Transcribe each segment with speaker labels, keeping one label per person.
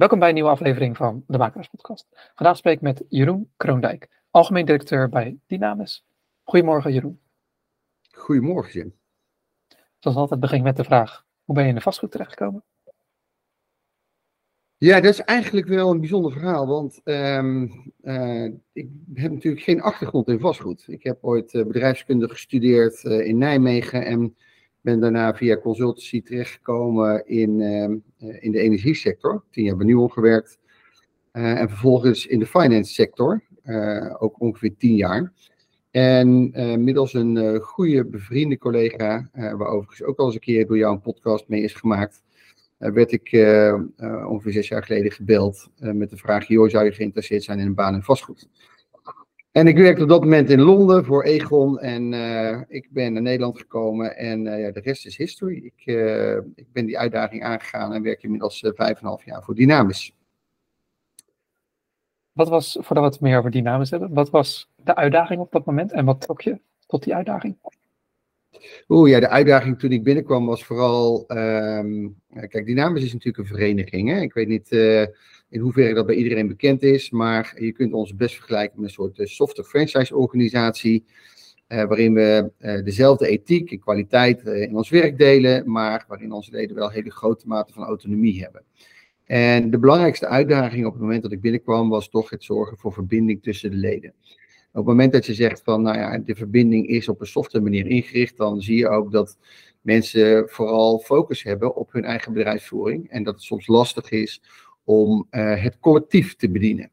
Speaker 1: Welkom bij een nieuwe aflevering van de Makelaars Podcast. Vandaag spreek ik met Jeroen Kroondijk, algemeen directeur bij Dynamis. Goedemorgen Jeroen.
Speaker 2: Goedemorgen Jim.
Speaker 1: Zoals altijd begin ik met de vraag, hoe ben je in de vastgoed terechtgekomen?
Speaker 2: Ja, dat is eigenlijk wel een bijzonder verhaal, want ehm, eh, ik heb natuurlijk geen achtergrond in vastgoed. Ik heb ooit uh, bedrijfskunde gestudeerd uh, in Nijmegen en ben daarna via consultancy terechtgekomen in, ehm, in de energiesector. Tien jaar bij Nuon gewerkt. en vervolgens in de finance sector, ook ongeveer tien jaar. En middels een goede bevriende collega, waar overigens ook al eens een keer door jou een podcast mee is gemaakt, uh, werd ik uh, ongeveer zes jaar geleden gebeld met de vraag: joh, zou je geïnteresseerd zijn in een baan in vastgoed? En ik werkte op dat moment in Londen voor Egon en ik ben naar Nederland gekomen en ja, de rest is history. Ik, ik ben die uitdaging aangegaan en werk inmiddels vijf en half jaar voor Dynamis.
Speaker 1: Wat was, voordat we het meer over Dynamis hebben, wat was de uitdaging op dat moment en wat trok je tot die uitdaging?
Speaker 2: Oeh ja, de uitdaging toen ik binnenkwam was vooral. Um, kijk, Dynamis is natuurlijk een vereniging. Hè? Ik weet niet in hoeverre dat bij iedereen bekend is, maar je kunt ons best vergelijken met een soort uh, software franchise organisatie. Uh, waarin we dezelfde ethiek en kwaliteit in ons werk delen, maar waarin onze leden wel hele grote mate van autonomie hebben. En de belangrijkste uitdaging op het moment dat ik binnenkwam was toch het zorgen voor verbinding tussen de leden. Op het moment dat je zegt van, nou ja, de verbinding is op een softe manier ingericht, dan zie je ook dat mensen vooral focus hebben op hun eigen bedrijfsvoering en dat het soms lastig is om uh, het collectief te bedienen.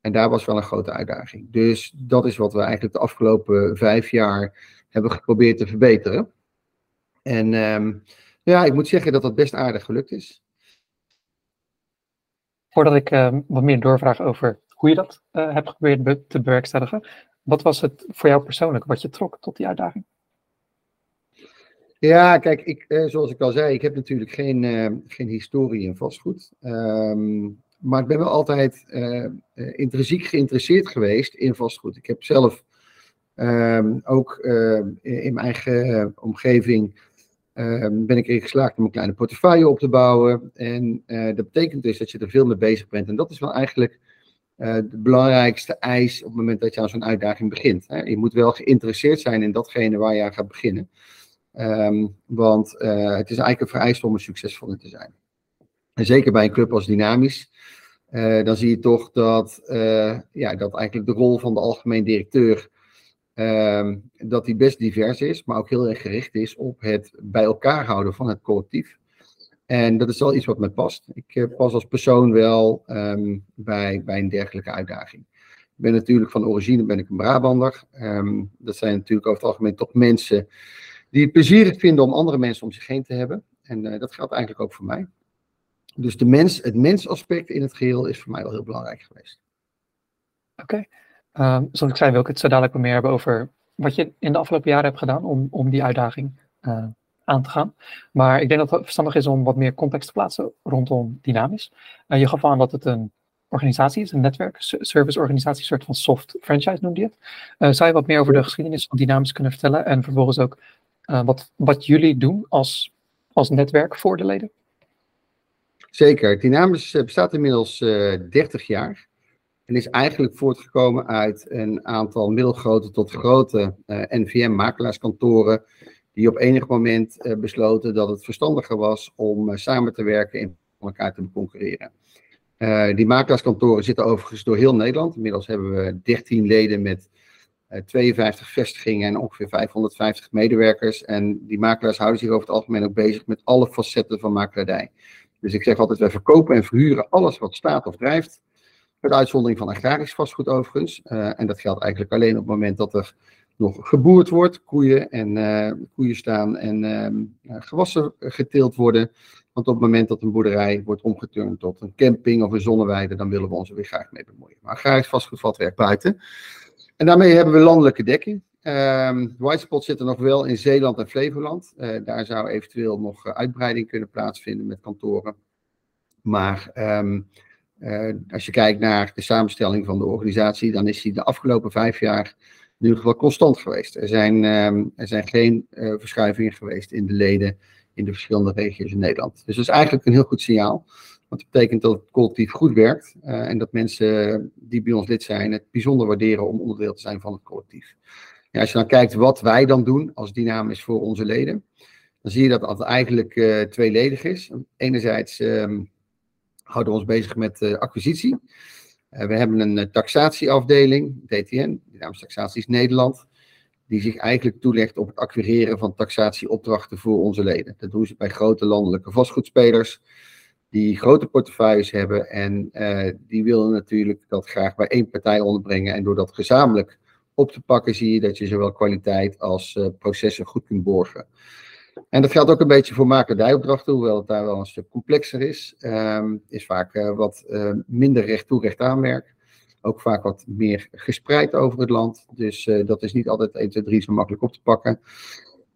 Speaker 2: En daar was wel een grote uitdaging. Dus dat is wat we eigenlijk de afgelopen vijf jaar hebben geprobeerd te verbeteren. En um, ja, ik moet zeggen dat dat best aardig gelukt is.
Speaker 1: Voordat ik uh, wat meer doorvraag over hoe je dat uh, hebt geprobeerd te bewerkstelligen. Wat was het voor jou persoonlijk wat je trok tot die uitdaging?
Speaker 2: Ja, kijk, ik, uh, zoals ik al zei, ik heb natuurlijk geen, uh, geen historie in vastgoed. Um, maar ik ben wel altijd intrinsiek geïnteresseerd geweest in vastgoed. Ik heb zelf um, ook in mijn eigen omgeving um, ben ik erin geslaagd om een kleine portefeuille op te bouwen. En dat betekent dus dat je er veel mee bezig bent. En dat is wel eigenlijk de belangrijkste eis op het moment dat je aan zo'n uitdaging begint. Hè. Je moet wel geïnteresseerd zijn in datgene waar je aan gaat beginnen. Um, want uh, het is eigenlijk een vereiste om er succesvol in te zijn. En zeker bij een club als Dynamisch, uh, dan zie je toch dat, ja, dat eigenlijk de rol van de algemeen directeur, um, dat die best divers is, maar ook heel erg gericht is op het bij elkaar houden van het collectief. En dat is wel iets wat mij past. Ik pas als persoon wel um, bij, bij een dergelijke uitdaging. Ik ben natuurlijk van origine ben ik een Brabander. Um, dat zijn natuurlijk over het algemeen toch mensen die het plezierig vinden om andere mensen om zich heen te hebben. En uh, dat geldt eigenlijk ook voor mij. Dus de mens, het mensaspect in het geheel is voor mij wel heel belangrijk geweest.
Speaker 1: Oké. Okay. Um, zoals ik zei, wil ik het zo dadelijk meer hebben over wat je in de afgelopen jaren hebt gedaan om, om die uitdaging uh, aan te gaan. Maar ik denk dat het verstandig is om wat meer context te plaatsen rondom Dynamisch. Uh, je gaf aan dat het een organisatie is, een netwerk, serviceorganisatie, een soort van soft franchise noemde je het. Uh, zou je wat meer over de geschiedenis van Dynamisch kunnen vertellen en vervolgens ook uh, wat, wat jullie doen als, als netwerk voor de leden?
Speaker 2: Zeker. Dynamisch bestaat inmiddels 30 jaar. En is eigenlijk voortgekomen uit een aantal middelgrote tot grote NVM-makelaarskantoren die op enig moment uh, besloten dat het verstandiger was om uh, samen te werken en elkaar te concurreren. Uh, die makelaarskantoren zitten overigens door heel Nederland. Inmiddels hebben we 13 leden met 52 vestigingen en ongeveer 550 medewerkers. En die makelaars houden zich over het algemeen ook bezig met alle facetten van makelaardij. Dus ik zeg altijd, wij verkopen en verhuren alles wat staat of drijft. Met uitzondering van agrarisch vastgoed overigens. en dat geldt eigenlijk alleen op het moment dat er nog geboerd wordt, koeien en uh, koeien staan en uh, gewassen geteeld worden. Want op het moment dat een boerderij wordt omgeturnd tot een camping of een zonneweide, dan willen we ons er weer graag mee bemoeien. Maar agrarisch vastgoed valt werk buiten. En daarmee hebben we landelijke dekking. Um, Whitespot zit er nog wel in Zeeland en Flevoland. Uh, daar zou eventueel nog uitbreiding kunnen plaatsvinden met kantoren. Maar um, uh, als je kijkt naar de samenstelling van de organisatie, dan is die de afgelopen vijf jaar in ieder geval constant geweest. Er zijn, um, er zijn geen verschuivingen geweest in de leden in de verschillende regio's in Nederland. Dus dat is eigenlijk een heel goed signaal. Dat betekent dat het collectief goed werkt en dat mensen die bij ons lid zijn het bijzonder waarderen om onderdeel te zijn van het collectief. Als je dan kijkt wat wij dan doen als Dynamis voor onze leden, dan zie je dat het eigenlijk uh, tweeledig is. Enerzijds um, houden we ons bezig met uh, acquisitie. We hebben een taxatieafdeling, DTN, Dynamische Taxaties Nederland, die zich eigenlijk toelegt op het acquireren van taxatieopdrachten voor onze leden. Dat doen ze bij grote landelijke vastgoedspelers, die grote portefeuilles hebben en die willen natuurlijk dat graag bij één partij onderbrengen. En door dat gezamenlijk op te pakken zie je dat je zowel kwaliteit als processen goed kunt borgen. En dat geldt ook een beetje voor makerdijopdrachten, hoewel het daar wel een stuk complexer is. Um, is vaak uh, wat minder recht toe recht aanwerk. Ook vaak wat meer gespreid over het land. Dus dat is niet altijd 1, 2, 3 zo makkelijk op te pakken.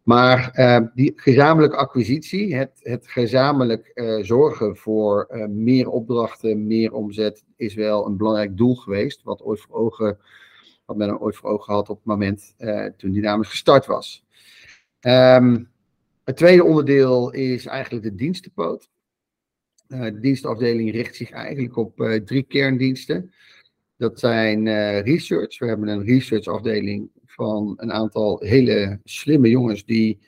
Speaker 2: Maar ehm, die gezamenlijke acquisitie, het, het gezamenlijk zorgen voor meer opdrachten, meer omzet, is wel een belangrijk doel geweest. Wat, ooit voor ogen, wat men ooit voor ogen had op het moment toen die namens gestart was. Um, het tweede onderdeel is eigenlijk de dienstenpoot. De dienstafdeling richt zich eigenlijk op drie kerndiensten. Dat zijn research. We hebben een researchafdeling van een aantal hele slimme jongens die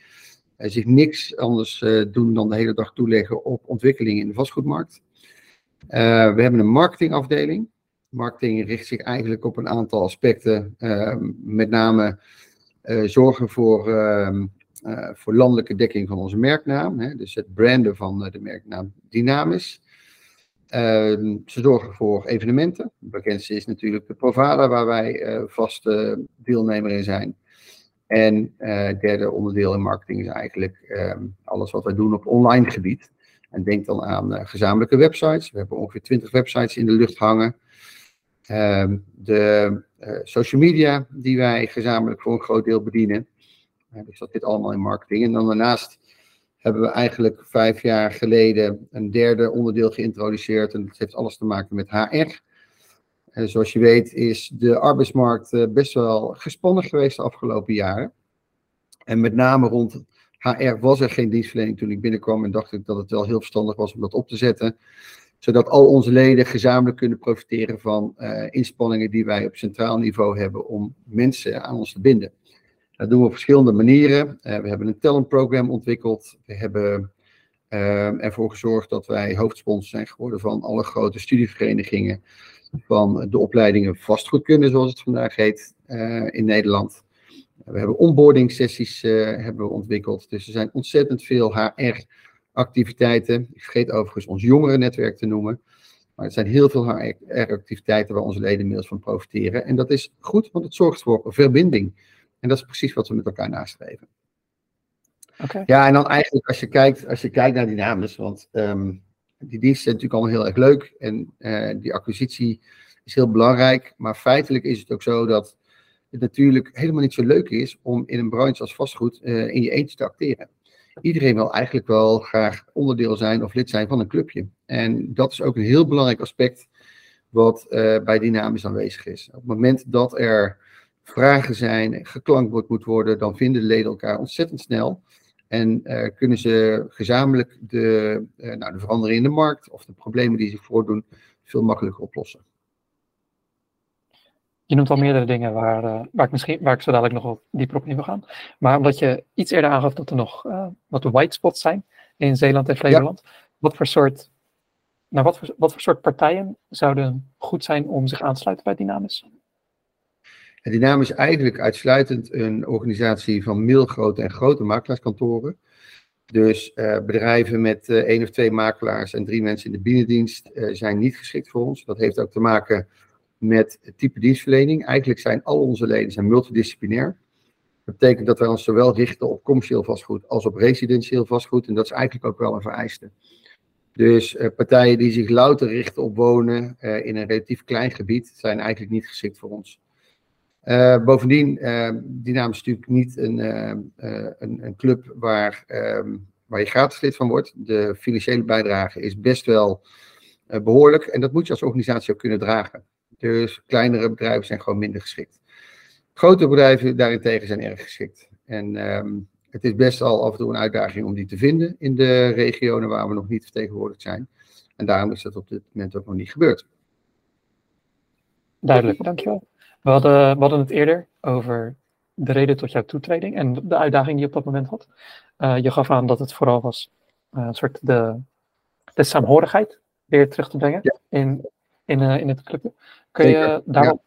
Speaker 2: zich niks anders doen dan de hele dag toeleggen op ontwikkelingen in de vastgoedmarkt. we hebben een marketingafdeling. Marketing richt zich eigenlijk op een aantal aspecten, met name zorgen voor ehm, voor landelijke dekking van onze merknaam. Hè, dus het branden van de merknaam Dynamis. Uh, ze zorgen voor evenementen. De bekendste is natuurlijk de Provada, waar wij eh, vaste deelnemer in zijn. En het derde onderdeel in marketing is eigenlijk ehm, alles wat wij doen op online gebied. En denk dan aan gezamenlijke websites. We hebben ongeveer 20 websites in de lucht hangen. Ehm, de social media die wij gezamenlijk voor een groot deel bedienen. Dus dat zit allemaal in marketing. En dan daarnaast hebben we eigenlijk vijf jaar geleden een derde onderdeel geïntroduceerd. En dat heeft alles te maken met HR. En zoals je weet is de arbeidsmarkt eh, best wel gespannen geweest de afgelopen jaren. En met name rond HR was er geen dienstverlening toen ik binnenkwam en dacht ik dat het wel heel verstandig was om dat op te zetten. Zodat al onze leden gezamenlijk kunnen profiteren van uh, inspanningen die wij op centraal niveau hebben om mensen aan ons te binden. Dat doen we op verschillende manieren. Uh, we hebben een talentprogram ontwikkeld. We hebben uh, ervoor gezorgd dat wij hoofdsponsor zijn geworden van alle grote studieverenigingen van de opleidingen vastgoedkunde, zoals het vandaag heet, uh, in Nederland. We hebben onboarding sessies hebben we ontwikkeld. Dus er zijn ontzettend veel HR-activiteiten. Ik vergeet overigens ons jongerennetwerk te noemen. Maar er zijn heel veel HR-activiteiten waar onze leden inmiddels van profiteren. En dat is goed, want het zorgt voor verbinding. En dat is precies wat we met elkaar nastreven. Okay. Ja, en dan eigenlijk als je kijkt, als je kijkt naar die want um, die diensten zijn natuurlijk allemaal heel erg leuk en uh, die acquisitie is heel belangrijk, maar feitelijk is het ook zo dat het natuurlijk helemaal niet zo leuk is om in een branche als vastgoed uh, in je eentje te acteren. Iedereen wil eigenlijk wel graag onderdeel zijn of lid zijn van een clubje. En dat is ook een heel belangrijk aspect wat uh, bij Dynamisch aanwezig is. Op het moment dat er vragen zijn, geklankt moet worden, dan vinden de leden elkaar ontzettend snel. En uh, kunnen ze gezamenlijk de, uh, nou, de veranderingen in de markt of de problemen die zich voordoen veel makkelijker oplossen.
Speaker 1: Je noemt al meerdere dingen waar, uh, waar, ik misschien, waar ik zo dadelijk nog op dieper op in wil gaan. Maar omdat je iets eerder aangaf dat er nog wat white spots zijn in Zeeland en Flevoland. Ja. Wat voor soort nou, wat, voor, wat voor soort partijen zouden goed zijn om zich aan te sluiten bij Dynamis?
Speaker 2: En is eigenlijk uitsluitend een organisatie van middelgrote en grote makelaarskantoren. Dus uh, bedrijven met uh, één of twee makelaars en drie mensen in de binnendienst uh, zijn niet geschikt voor ons. Dat heeft ook te maken met het type dienstverlening. Eigenlijk zijn al onze leden zijn multidisciplinair. Dat betekent dat wij ons zowel richten op commercieel vastgoed als op residentieel vastgoed. En dat is eigenlijk ook wel een vereiste. Dus partijen die zich louter richten op wonen in een relatief klein gebied zijn eigenlijk niet geschikt voor ons. Uh, bovendien, uh, die naam is natuurlijk niet een, uh, een, een, club waar, um, waar je gratis lid van wordt. De financiële bijdrage is best wel behoorlijk en dat moet je als organisatie ook kunnen dragen. Dus kleinere bedrijven zijn gewoon minder geschikt. Grote bedrijven daarentegen zijn erg geschikt. En um, het is best al af en toe een uitdaging om die te vinden in de regionen waar we nog niet vertegenwoordigd zijn. En daarom is dat op dit moment ook nog niet gebeurd.
Speaker 1: Duidelijk, dankjewel. We hadden, we hadden het eerder over de reden tot jouw toetreding en de uitdaging die je op dat moment had. Uh, je gaf aan dat het vooral was uh, een soort de, de saamhorigheid weer terug te brengen in, in, uh, in het clubje. Kun je, daar ja. wat,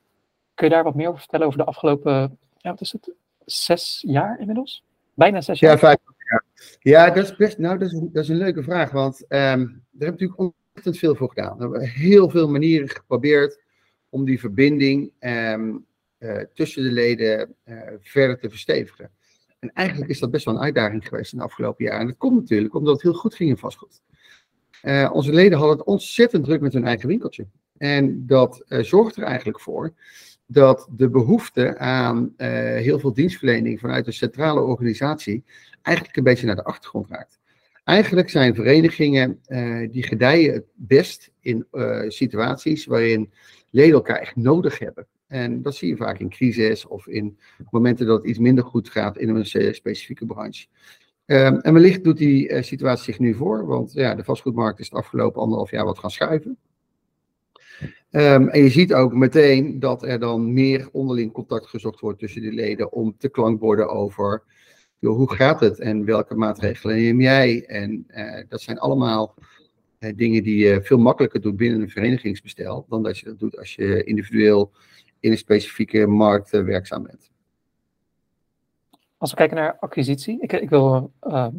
Speaker 1: kun je daar wat meer over vertellen over de afgelopen, ja, wat is het, zes jaar inmiddels? Bijna zes jaar?
Speaker 2: Ja, vijf jaar. Ja, dat is best, nou, dat is, dat is een leuke vraag, want um, daar hebben we natuurlijk ontzettend veel voor gedaan. We hebben heel veel manieren geprobeerd om die verbinding um, uh, tussen de leden uh, verder te verstevigen. En eigenlijk is dat best wel een uitdaging geweest in de afgelopen jaren. En dat komt natuurlijk omdat het heel goed ging in vastgoed. Uh, onze leden hadden het ontzettend druk met hun eigen winkeltje. En dat zorgt er eigenlijk voor dat de behoefte aan heel veel dienstverlening vanuit de centrale organisatie eigenlijk een beetje naar de achtergrond raakt. Eigenlijk zijn verenigingen die gedijen het best in situaties waarin leden elkaar echt nodig hebben. En dat zie je vaak in crisis of in momenten dat het iets minder goed gaat in een specifieke branche. Um, en wellicht doet die uh, situatie zich nu voor, want ja, de vastgoedmarkt is de afgelopen anderhalf jaar wat gaan schuiven. Um, en je ziet ook meteen dat er dan meer onderling contact gezocht wordt tussen de leden om te klankborden over hoe gaat het en welke maatregelen neem jij. En uh, dat zijn allemaal uh, dingen die je veel makkelijker doet binnen een verenigingsbestel dan dat je dat doet als je individueel in een specifieke markt uh, werkzaam bent.
Speaker 1: Als we kijken naar acquisitie, ik, ik wil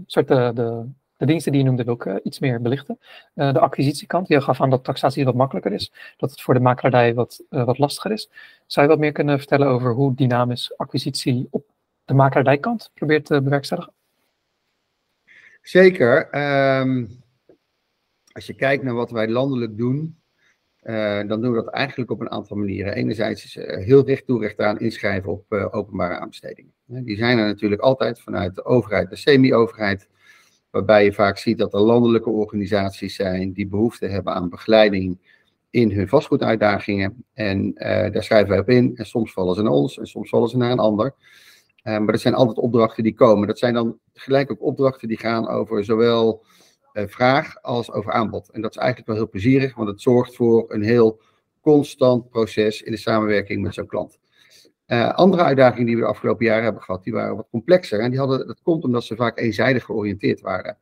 Speaker 1: soort de, de, de, diensten die je noemde wil ik iets meer belichten. de acquisitiekant, je gaf aan dat taxatie wat makkelijker is, dat het voor de makelaardij wat, wat lastiger is. Zou je wat meer kunnen vertellen over hoe dynamisch acquisitie op de makelaardijkant probeert te bewerkstelligen?
Speaker 2: Zeker. Um, als je kijkt naar wat wij landelijk doen, uh, dan doen we dat eigenlijk op een aantal manieren. Enerzijds is uh, heel recht toe recht aan inschrijven op uh, openbare aanbestedingen. die zijn er natuurlijk altijd vanuit de overheid, de semi-overheid, waarbij je vaak ziet dat er landelijke organisaties zijn die behoefte hebben aan begeleiding in hun vastgoeduitdagingen. En daar schrijven wij op in. En soms vallen ze naar ons en soms vallen ze naar een ander. Maar dat zijn altijd opdrachten die komen. Dat zijn dan gelijk ook opdrachten die gaan over zowel uh, vraag als over aanbod. En dat is eigenlijk wel heel plezierig, want het zorgt voor een heel constant proces in de samenwerking met zo'n klant. Uh, andere uitdagingen die we de afgelopen jaren hebben gehad, die waren wat complexer. En die hadden, dat komt omdat ze vaak eenzijdig georiënteerd waren.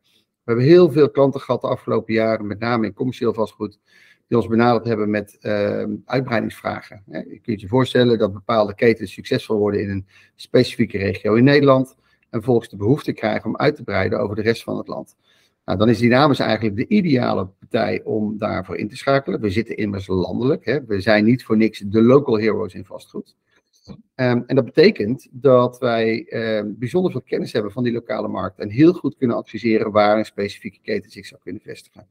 Speaker 2: We hebben heel veel klanten gehad de afgelopen jaren, met name in commercieel vastgoed, die ons benaderd hebben met uh, uitbreidingsvragen. Je kunt je voorstellen dat bepaalde ketens succesvol worden in een specifieke regio in Nederland en volgens de behoefte krijgen om uit te breiden over de rest van het land. Nou, dan is Dynamis eigenlijk de ideale partij om daarvoor in te schakelen. We zitten immers landelijk. Hè. We zijn niet voor niks de local heroes in vastgoed. Um, en dat betekent dat wij um, bijzonder veel kennis hebben van die lokale markt en heel goed kunnen adviseren waar een specifieke keten zich zou kunnen vestigen.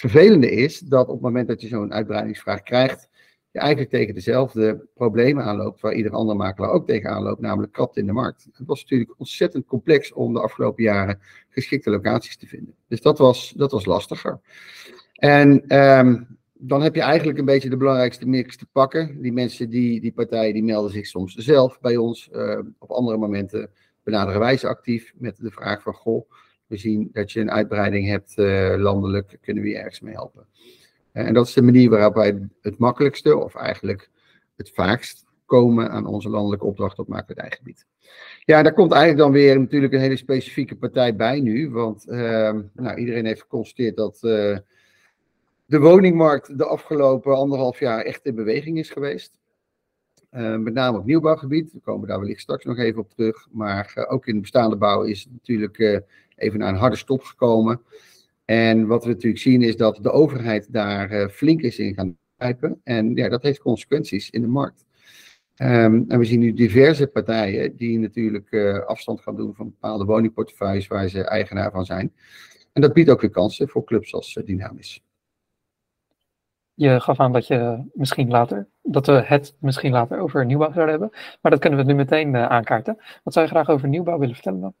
Speaker 2: Het vervelende is dat op het moment dat je zo'n uitbreidingsvraag krijgt, je eigenlijk tegen dezelfde problemen aanloopt waar ieder andere makelaar ook tegen aanloopt, namelijk kat in de markt. Het was natuurlijk ontzettend complex om de afgelopen jaren geschikte locaties te vinden. Dus dat was, dat was lastiger. En um, dan heb je eigenlijk een beetje de belangrijkste mix te pakken. Die mensen, die, die partijen, die melden zich soms zelf bij ons. Uh, op andere momenten benaderen wij ze actief met de vraag van, goh, we zien dat je een uitbreiding hebt uh, landelijk, kunnen we je ergens mee helpen? En dat is de manier waarop wij het makkelijkste, of eigenlijk het vaakst, komen aan onze landelijke opdracht op gebied. Ja, daar komt eigenlijk dan weer natuurlijk een hele specifieke partij bij nu. Want uh, nou, iedereen heeft geconstateerd dat uh, de woningmarkt de afgelopen anderhalf jaar echt in beweging is geweest. Met name op nieuwbouwgebied. We komen daar wellicht straks nog even op terug. Maar ook in de bestaande bouw is natuurlijk even naar een harde stop gekomen. En wat we natuurlijk zien is dat de overheid daar uh, flink is in gaan grijpen. En ja, dat heeft consequenties in de markt. Um, en we zien nu diverse partijen die natuurlijk uh, afstand gaan doen van bepaalde woningportefeuilles waar ze eigenaar van zijn. En dat biedt ook weer kansen voor clubs als uh, Dynamisch.
Speaker 1: Je gaf aan dat je misschien later, dat we het misschien later over nieuwbouw zouden hebben. Maar dat kunnen we nu meteen aankaarten. Wat zou je graag over nieuwbouw willen vertellen dan?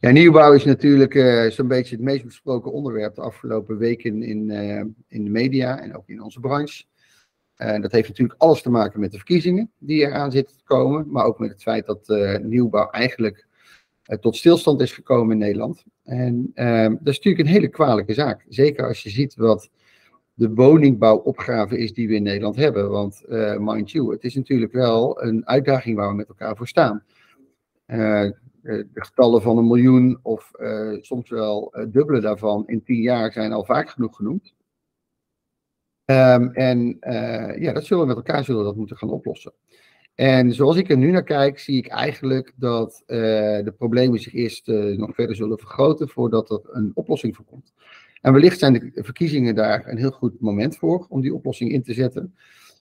Speaker 2: Ja, nieuwbouw is natuurlijk uh, zo'n beetje het meest besproken onderwerp de afgelopen weken in, uh, in de media en ook in onze branche. Uh, dat heeft natuurlijk alles te maken met de verkiezingen die eraan zitten te komen, maar ook met het feit dat nieuwbouw eigenlijk tot stilstand is gekomen in Nederland. En dat is natuurlijk een hele kwalijke zaak. Zeker als je ziet wat de woningbouwopgave is die we in Nederland hebben. Want mind you, het is natuurlijk wel een uitdaging waar we met elkaar voor staan. De getallen van een miljoen of soms wel dubbele daarvan in tien jaar zijn al vaak genoeg genoemd. Um, en ja, dat zullen we met elkaar zullen dat moeten gaan oplossen. En zoals ik er nu naar kijk, zie ik eigenlijk dat de problemen zich eerst nog verder zullen vergroten voordat er een oplossing voor komt. En wellicht zijn de verkiezingen daar een heel goed moment voor om die oplossing in te zetten.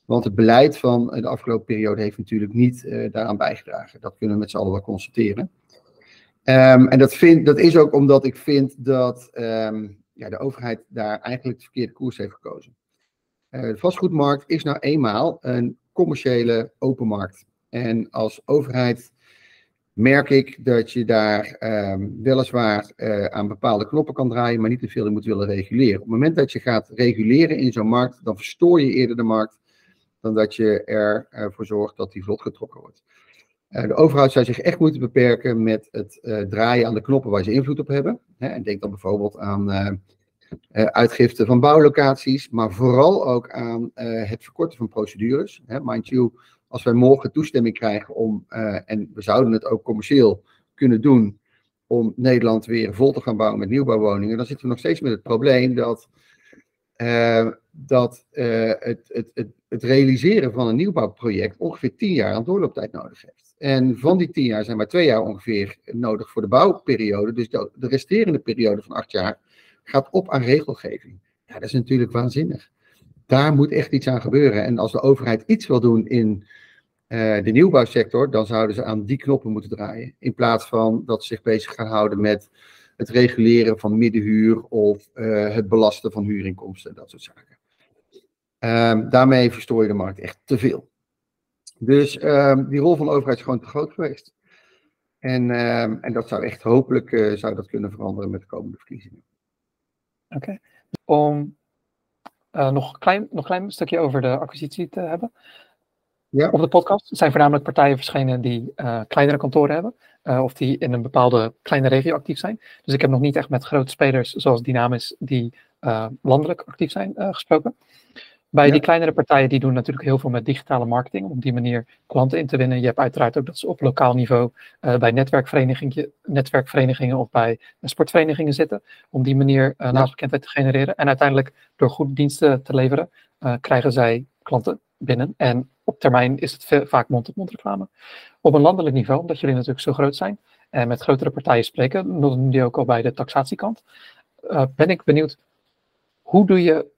Speaker 2: Want het beleid van de afgelopen periode heeft natuurlijk niet daaraan bijgedragen. Dat kunnen we met z'n allen wel constateren. Um, en dat, vind, dat is ook omdat ik vind dat um, ja, de overheid daar eigenlijk de verkeerde koers heeft gekozen. Eh, de vastgoedmarkt is nou eenmaal een commerciële open markt. En als overheid merk ik dat je daar um, weliswaar uh, aan bepaalde knoppen kan draaien, maar niet te veel in moet willen reguleren. Op het moment dat je gaat reguleren in zo'n markt, dan verstoor je eerder de markt dan dat je ervoor zorgt dat die vlot getrokken wordt. Uh, de overheid zou zich echt moeten beperken met het uh, draaien aan de knoppen waar ze invloed op hebben. En denk dan bijvoorbeeld aan uh, uitgifte van bouwlocaties, maar vooral ook aan het verkorten van procedures. Mind you, als wij morgen toestemming krijgen om, en we zouden het ook commercieel kunnen doen, om Nederland weer vol te gaan bouwen met nieuwbouwwoningen, dan zitten we nog steeds met het probleem dat, dat het, het, het, het realiseren van een nieuwbouwproject ongeveer tien jaar aan doorlooptijd nodig heeft. En van die tien jaar zijn maar twee jaar ongeveer nodig voor de bouwperiode. Dus de, de resterende periode van acht jaar gaat op aan regelgeving. Ja, dat is natuurlijk waanzinnig. Daar moet echt iets aan gebeuren. En als de overheid iets wil doen in uh, de nieuwbouwsector, dan zouden ze aan die knoppen moeten draaien. In plaats van dat ze zich bezig gaan houden met het reguleren van middenhuur of uh, het belasten van huurinkomsten, dat soort zaken. Um, daarmee verstoor je de markt echt te veel. Dus um, die rol van de overheid is gewoon te groot geweest. En, um, en dat zou echt hopelijk uh, zou dat kunnen veranderen met de komende verkiezingen.
Speaker 1: Oké. Om uh, nog, een klein, nog klein stukje over de acquisitie te hebben. Ja. Op de podcast zijn voornamelijk partijen verschenen die uh, kleinere kantoren hebben. Uh, of die in een bepaalde kleine regio actief zijn. Dus ik heb nog niet echt met grote spelers zoals Dynamis die landelijk actief zijn gesproken. Bij ja. die kleinere partijen, die doen natuurlijk heel veel met digitale marketing, om op die manier klanten in te winnen. Je hebt uiteraard ook dat ze op lokaal niveau uh, bij netwerkverenigingen, netwerkverenigingen of bij sportverenigingen zitten, om die manier uh, naamsbekendheid te genereren. En uiteindelijk, door goede diensten te leveren, uh, krijgen zij klanten binnen. En op termijn is het vaak mond-op-mond reclame. Op een landelijk niveau, omdat jullie natuurlijk zo groot zijn en met grotere partijen spreken, je ook al bij de taxatiekant, ben ik benieuwd, hoe doe je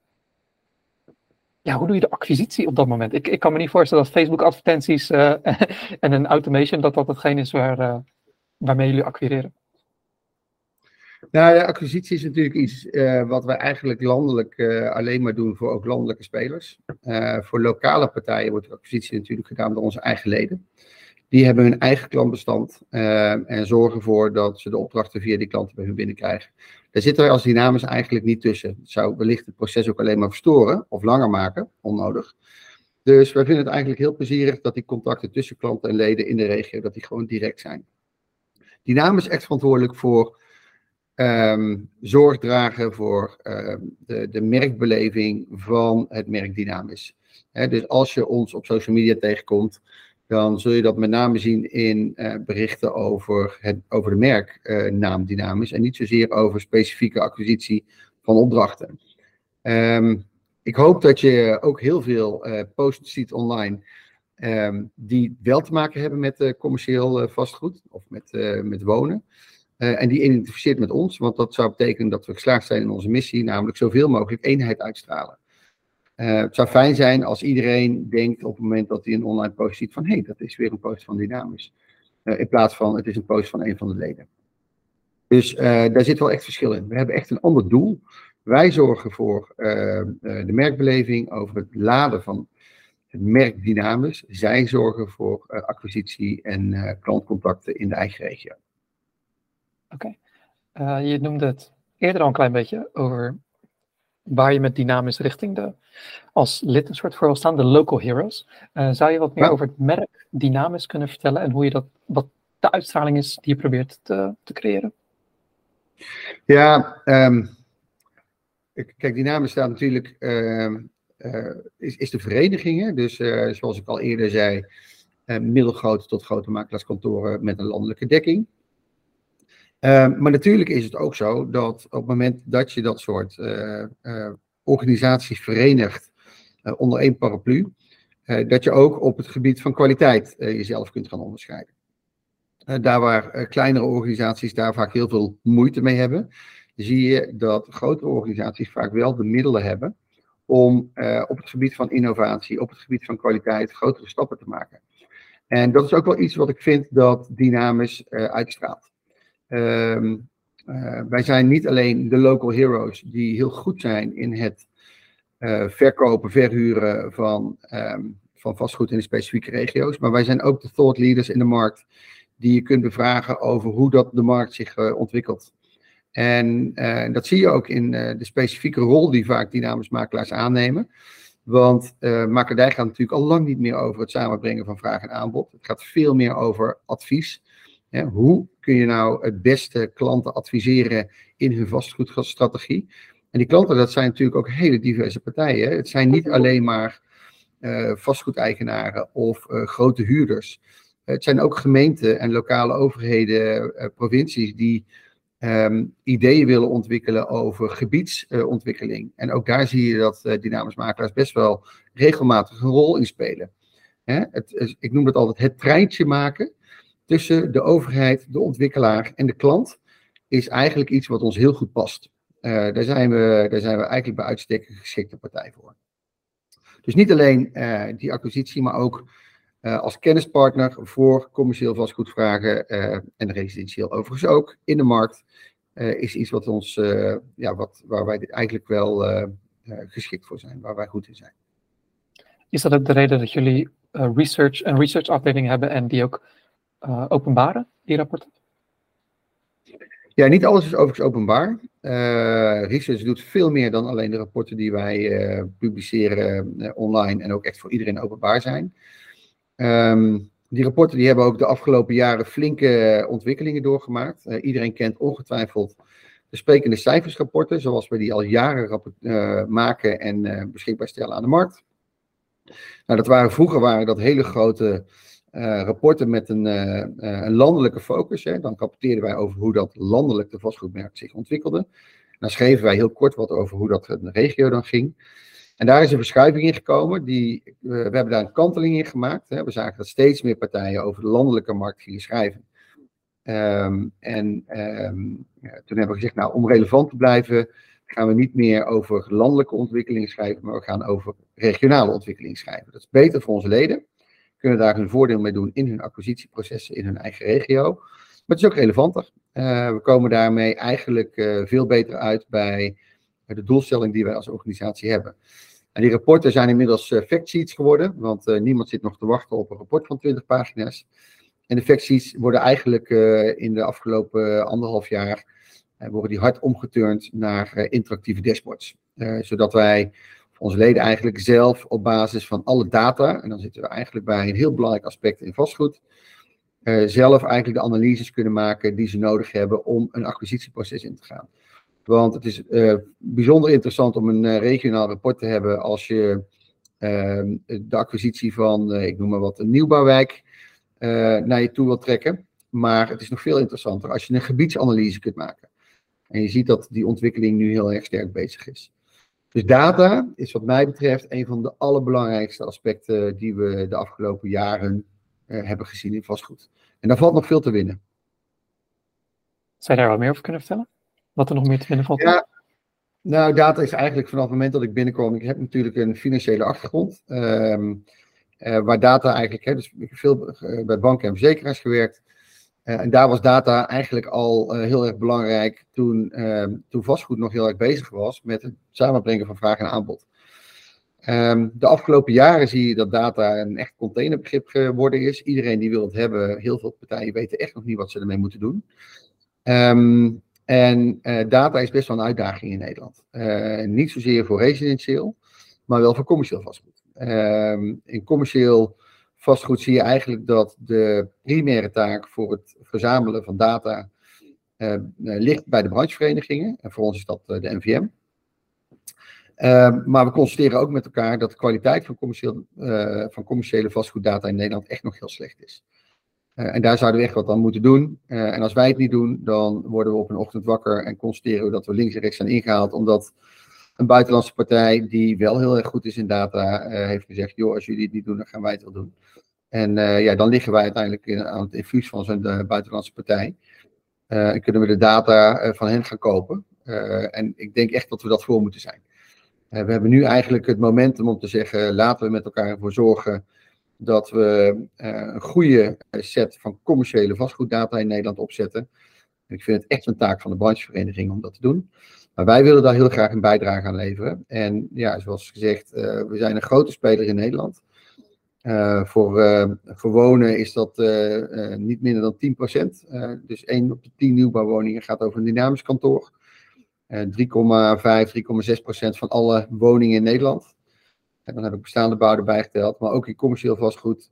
Speaker 1: ja, hoe doe je de acquisitie op dat moment? Ik, ik kan me niet voorstellen dat Facebook advertenties uh, en een automation, dat dat hetgeen is waar, uh, waarmee jullie acquireren.
Speaker 2: Nou ja, acquisitie is natuurlijk iets uh, wat we eigenlijk landelijk alleen maar doen voor ook landelijke spelers. voor lokale partijen wordt acquisitie natuurlijk gedaan door onze eigen leden. Die hebben hun eigen klantbestand en zorgen ervoor dat ze de opdrachten via die klanten bij hun binnenkrijgen. Daar zitten wij als dynamisch eigenlijk niet tussen. Het zou wellicht het proces ook alleen maar verstoren of langer maken, onnodig. Dus wij vinden het eigenlijk heel plezierig dat die contacten tussen klanten en leden in de regio, dat die gewoon direct zijn. Dynamisch is echt verantwoordelijk voor um, zorg dragen voor um, de, de merkbeleving van het merk Dynamisch. He, dus als je ons op social media tegenkomt, dan zul je dat met name zien in uh, berichten over, het, over de merknaam uh, en niet zozeer over specifieke acquisitie van opdrachten. Um, ik hoop dat je ook heel veel uh, posts ziet online um, die wel te maken hebben met commercieel vastgoed of met, met wonen. en die identificeert met ons, want dat zou betekenen dat we geslaagd zijn in onze missie, namelijk zoveel mogelijk eenheid uitstralen. Uh, het zou fijn zijn als iedereen denkt op het moment dat hij een online post ziet van hé, hey, dat is weer een post van Dynamisch. Uh, in plaats van het is een post van een van de leden. Dus uh, daar zit wel echt verschil in. We hebben echt een ander doel. Wij zorgen voor de merkbeleving, over het laden van het merk Dynamisch. Zij zorgen voor acquisitie en klantcontacten in de eigen regio.
Speaker 1: Oké. Je noemde het eerder al een klein beetje over waar je met dynamisch richting de, als lid een soort voor wil staan, de local heroes. Uh, zou je wat meer ja. over het merk dynamisch kunnen vertellen en hoe je dat, wat de uitstraling is die je probeert te, te creëren?
Speaker 2: Ja, um, kijk, Dynamisch staat natuurlijk, uh, uh, is, is de vereniging. Hè? Dus uh, zoals ik al eerder zei, middelgrote tot grote makelaarskantoren met een landelijke dekking. Ehm, maar natuurlijk is het ook zo dat op het moment dat je dat soort organisaties verenigt onder één paraplu, dat je ook op het gebied van kwaliteit jezelf kunt gaan onderscheiden. daar waar kleinere organisaties daar vaak heel veel moeite mee hebben, zie je dat grotere organisaties vaak wel de middelen hebben om op het gebied van innovatie, op het gebied van kwaliteit, grotere stappen te maken. En dat is ook wel iets wat ik vind dat dynamisch uitstraalt. Um, uh, wij zijn niet alleen de local heroes die heel goed zijn in het verkopen, verhuren van, um, van vastgoed in de specifieke regio's, maar wij zijn ook de thought leaders in de markt die je kunt bevragen over hoe dat de markt zich ontwikkelt. En dat zie je ook in de specifieke rol die vaak dynamisch makelaars aannemen. Want uh, gaat natuurlijk al lang niet meer over het samenbrengen van vraag en aanbod. Het gaat veel meer over advies. Hè, hoe kun je nou het beste klanten adviseren in hun vastgoedstrategie? En die klanten, dat zijn natuurlijk ook hele diverse partijen. Hè. Het zijn niet alleen maar vastgoedeigenaren of grote huurders. Het zijn ook gemeenten en lokale overheden, provincies die um, ideeën willen ontwikkelen over gebiedsontwikkeling. en ook daar zie je dat dynamisch makelaars best wel regelmatig een rol in spelen. Hè? Het, ik noem het altijd het treintje maken tussen de overheid, de ontwikkelaar en de klant is eigenlijk iets wat ons heel goed past. Uh, daar, zijn we, daar zijn we eigenlijk bij uitstek een geschikte partij voor. Dus niet alleen uh, die acquisitie, maar ook uh, als kennispartner voor commercieel vastgoedvragen en residentieel overigens ook in de markt, is iets wat ons, ja, wat, waar wij eigenlijk wel geschikt voor zijn, waar wij goed in zijn.
Speaker 1: Is dat ook de reden dat jullie research, een research afdeling hebben en die ook openbaren, die rapporten?
Speaker 2: Ja, niet alles is overigens openbaar. research doet veel meer dan alleen de rapporten die wij publiceren online en ook echt voor iedereen openbaar zijn. Um, die rapporten die hebben ook de afgelopen jaren flinke ontwikkelingen doorgemaakt. Uh, iedereen kent ongetwijfeld de sprekende cijfersrapporten, zoals we die al jaren uh, maken en uh, beschikbaar stellen aan de markt. Nou, dat waren, vroeger waren dat hele grote rapporten met een, een landelijke focus. Hè. Dan rapporteerden wij over hoe dat landelijk de vastgoedmarkt zich ontwikkelde. Dan schreven wij heel kort wat over hoe dat de regio dan ging. En daar is een verschuiving in gekomen. Die, we hebben daar een kanteling in gemaakt. Hè. We zagen dat steeds meer partijen over de landelijke markt gingen schrijven. Um, en ja, toen hebben we gezegd, nou, om relevant te blijven, gaan we niet meer over landelijke ontwikkeling schrijven, maar we gaan over regionale ontwikkeling schrijven. Dat is beter voor onze leden. Kunnen daar hun voordeel mee doen in hun acquisitieprocessen in hun eigen regio. Maar het is ook relevanter. Uh, we komen daarmee eigenlijk uh, veel beter uit bij de doelstelling die wij als organisatie hebben. En die rapporten zijn inmiddels uh, factsheets geworden, want niemand zit nog te wachten op een rapport van 20 pagina's. En de factsheets worden eigenlijk in de afgelopen anderhalf jaar worden die hard omgeturnd naar interactieve dashboards. zodat wij onze leden eigenlijk zelf op basis van alle data, en dan zitten we eigenlijk bij een heel belangrijk aspect in vastgoed, zelf eigenlijk de analyses kunnen maken die ze nodig hebben om een acquisitieproces in te gaan. Want het is uh, bijzonder interessant om een uh, regionaal rapport te hebben als je uh, de acquisitie van, ik noem maar wat, een nieuwbouwwijk naar je toe wilt trekken. Maar het is nog veel interessanter als je een gebiedsanalyse kunt maken. En je ziet dat die ontwikkeling nu heel erg sterk bezig is. Dus data is wat mij betreft een van de allerbelangrijkste aspecten die we de afgelopen jaren hebben gezien in vastgoed. En daar valt nog veel te winnen.
Speaker 1: Zou je daar wat meer over kunnen vertellen? Wat er nog meer te vinden valt?
Speaker 2: Ja, nou, data is eigenlijk vanaf het moment dat ik binnenkom. Ik heb natuurlijk een financiële achtergrond. Um, uh, waar data eigenlijk, hè, dus ik heb veel uh, bij banken en verzekeraars gewerkt. Uh, en daar was data eigenlijk al heel erg belangrijk toen, ehm, toen vastgoed nog heel erg bezig was met het samenbrengen van vraag en aanbod. Um, de afgelopen jaren zie je dat data een echt containerbegrip geworden is. Iedereen die wil het hebben, heel veel partijen weten echt nog niet wat ze ermee moeten doen. Um, en data is best wel een uitdaging in Nederland. Niet zozeer voor residentieel, maar wel voor commercieel vastgoed. In commercieel vastgoed zie je eigenlijk dat de primaire taak voor het verzamelen van data uh, ligt bij de brancheverenigingen. En voor ons is dat de NVM. maar we constateren ook met elkaar dat de kwaliteit van, commercieel, van commerciële vastgoeddata in Nederland echt nog heel slecht is. en daar zouden we echt wat aan moeten doen. en als wij het niet doen, dan worden we op een ochtend wakker en constateren we dat we links en rechts zijn ingehaald, omdat een buitenlandse partij die wel heel erg goed is in data, heeft gezegd, joh, als jullie het niet doen, dan gaan wij het wel doen. En uh, ja, dan liggen wij uiteindelijk in, aan het infuus van zo'n uh, buitenlandse partij. Uh, en kunnen we de data van hen gaan kopen. en ik denk echt dat we dat voor moeten zijn. we hebben nu eigenlijk het momentum om te zeggen, laten we met elkaar ervoor zorgen dat we een goede set van commerciële vastgoeddata in Nederland opzetten. En ik vind het echt een taak van de branchevereniging om dat te doen. Maar wij willen daar heel graag een bijdrage aan leveren. En ja, zoals gezegd, we zijn een grote speler in Nederland. Voor, uh, voor wonen is dat uh, niet minder dan 10%. dus 1 op de 10 nieuwbouwwoningen gaat over een dynamisch kantoor. 3,5, 3,6% van alle woningen in Nederland. En dan heb ik bestaande bouw erbij geteld. Maar ook in commercieel vastgoed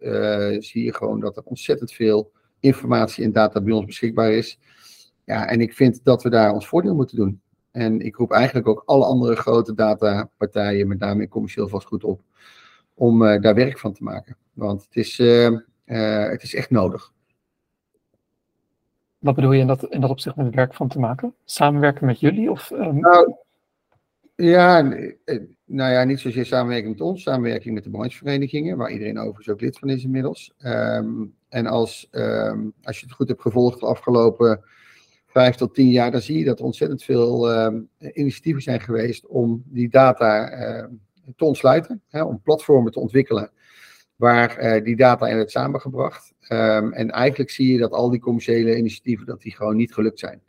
Speaker 2: zie je gewoon dat er ontzettend veel informatie en data bij ons beschikbaar is. Ja, en ik vind dat we daar ons voordeel moeten doen. En ik roep eigenlijk ook alle andere grote datapartijen, met name in commercieel vastgoed, op om uh, daar werk van te maken. Want het is, uh, uh, het is echt nodig.
Speaker 1: Wat bedoel je in dat, in dat opzicht met werk van te maken? Samenwerken met jullie? Of, um...
Speaker 2: nou, ja, nou ja, niet zozeer samenwerking met ons, samenwerking met de brancheverenigingen, waar iedereen overigens ook lid van is inmiddels. Um, en als, um, als je het goed hebt gevolgd de afgelopen vijf tot tien jaar, dan zie je dat er ontzettend veel initiatieven zijn geweest om die data te ontsluiten, hè, om platformen te ontwikkelen waar uh, die data in werd samengebracht. Um, en eigenlijk zie je dat al die commerciële initiatieven, dat die gewoon niet gelukt zijn.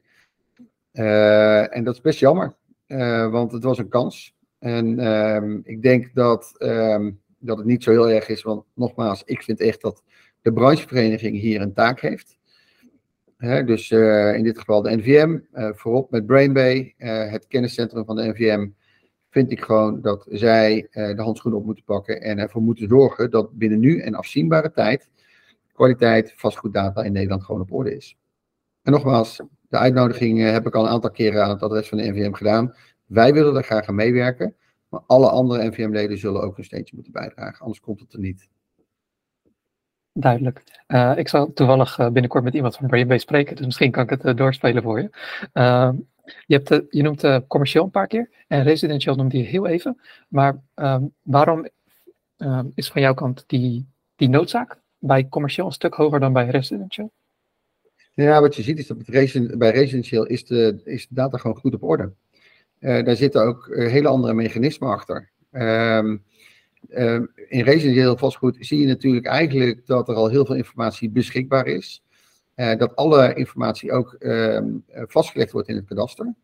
Speaker 2: Uh, en dat is best jammer, uh, want het was een kans. En um, ik denk dat, um, dat het niet zo heel erg is, want nogmaals, ik vind echt dat de branchevereniging hier een taak heeft. Dus in dit geval de NVM, voorop met Brainbay, het kenniscentrum van de NVM, vind ik gewoon dat zij uh, de handschoenen op moeten pakken en ervoor moeten zorgen dat binnen nu en afzienbare tijd kwaliteit vastgoeddata in Nederland gewoon op orde is. En nogmaals, de uitnodiging uh, heb ik al een aantal keren aan het adres van de NVM gedaan. Wij willen daar graag aan meewerken, maar alle andere NVM-leden zullen ook een steentje moeten bijdragen, anders komt het er niet.
Speaker 1: Duidelijk. Uh, ik zal toevallig binnenkort met iemand van Brainbase spreken, dus misschien kan ik het doorspelen voor je. Je, hebt je noemt uh, commercieel een paar keer en residentieel noemde je heel even. Maar um, waarom um, is van jouw kant die, die noodzaak bij commercieel een stuk hoger dan bij residentieel?
Speaker 2: Ja, wat je ziet is dat bij residentieel is de, is de data gewoon goed op orde. Uh, daar zitten ook hele andere mechanismen achter. Um, in residentieel vastgoed zie je natuurlijk eigenlijk dat er al heel veel informatie beschikbaar is. Uh, dat alle informatie ook uh, vastgelegd wordt in het kadaster.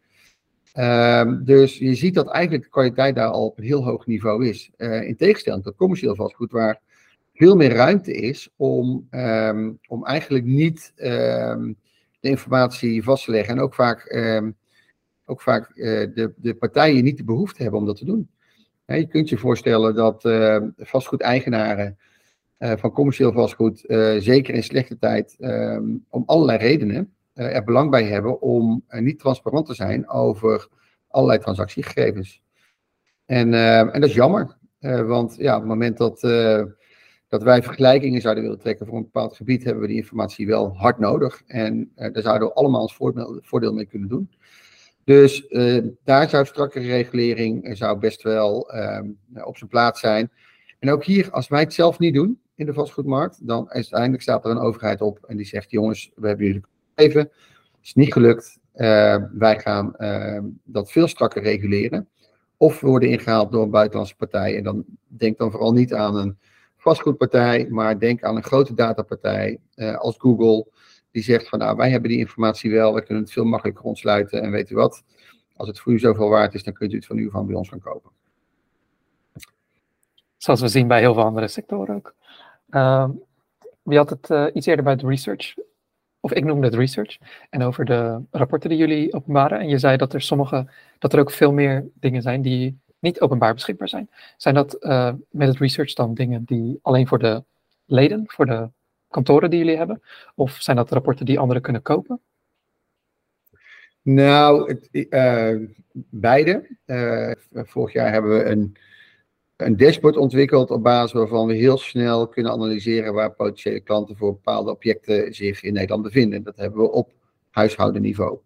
Speaker 2: Uh, dus je ziet dat eigenlijk de kwaliteit daar al op een heel hoog niveau is. Uh, in tegenstelling tot commercieel vastgoed, waar veel meer ruimte is om, um, om eigenlijk niet de informatie vast te leggen. En ook vaak, ook vaak de, de partijen niet de behoefte hebben om dat te doen. je kunt je voorstellen dat vastgoedeigenaren van commercieel vastgoed, uh, zeker in slechte tijd, um, om allerlei redenen uh, er belang bij hebben om niet transparant te zijn over allerlei transactiegegevens. En, ehm, en dat is jammer, want ja, op het moment dat, dat wij vergelijkingen zouden willen trekken voor een bepaald gebied, hebben we die informatie wel hard nodig. En daar zouden we allemaal ons voordeel, mee kunnen doen. Dus daar zou strakke regulering zou best wel um, op zijn plaats zijn. En ook hier, als wij het zelf niet doen, in de vastgoedmarkt, dan uiteindelijk staat er een overheid op en die zegt: jongens, we hebben jullie gegeven, het is niet gelukt, uh, wij gaan uh, dat veel strakker reguleren. Of we worden ingehaald door een buitenlandse partij. En dan denk dan vooral niet aan een vastgoedpartij, maar denk aan een grote datapartij uh, als Google, die zegt van nou, wij hebben die informatie wel, we kunnen het veel makkelijker ontsluiten. En weet u wat, als het voor u zoveel waard is, dan kunt u het van u van bij ons gaan kopen.
Speaker 1: Zoals we zien bij heel veel andere sectoren ook. Uh, je had het uh, iets eerder bij de research, of ik noemde het research, en over de rapporten die jullie openbaren. En je zei dat er sommige, dat er ook veel meer dingen zijn die niet openbaar beschikbaar zijn. Zijn dat uh, met het research dan dingen die alleen voor de leden, voor de kantoren die jullie hebben? Of zijn dat rapporten die anderen kunnen kopen?
Speaker 2: Nou, het, uh, beide. Vorig jaar hebben we een, een dashboard ontwikkeld op basis waarvan we heel snel kunnen analyseren waar potentiële klanten voor bepaalde objecten zich in Nederland bevinden. Dat hebben we op huishoudenniveau.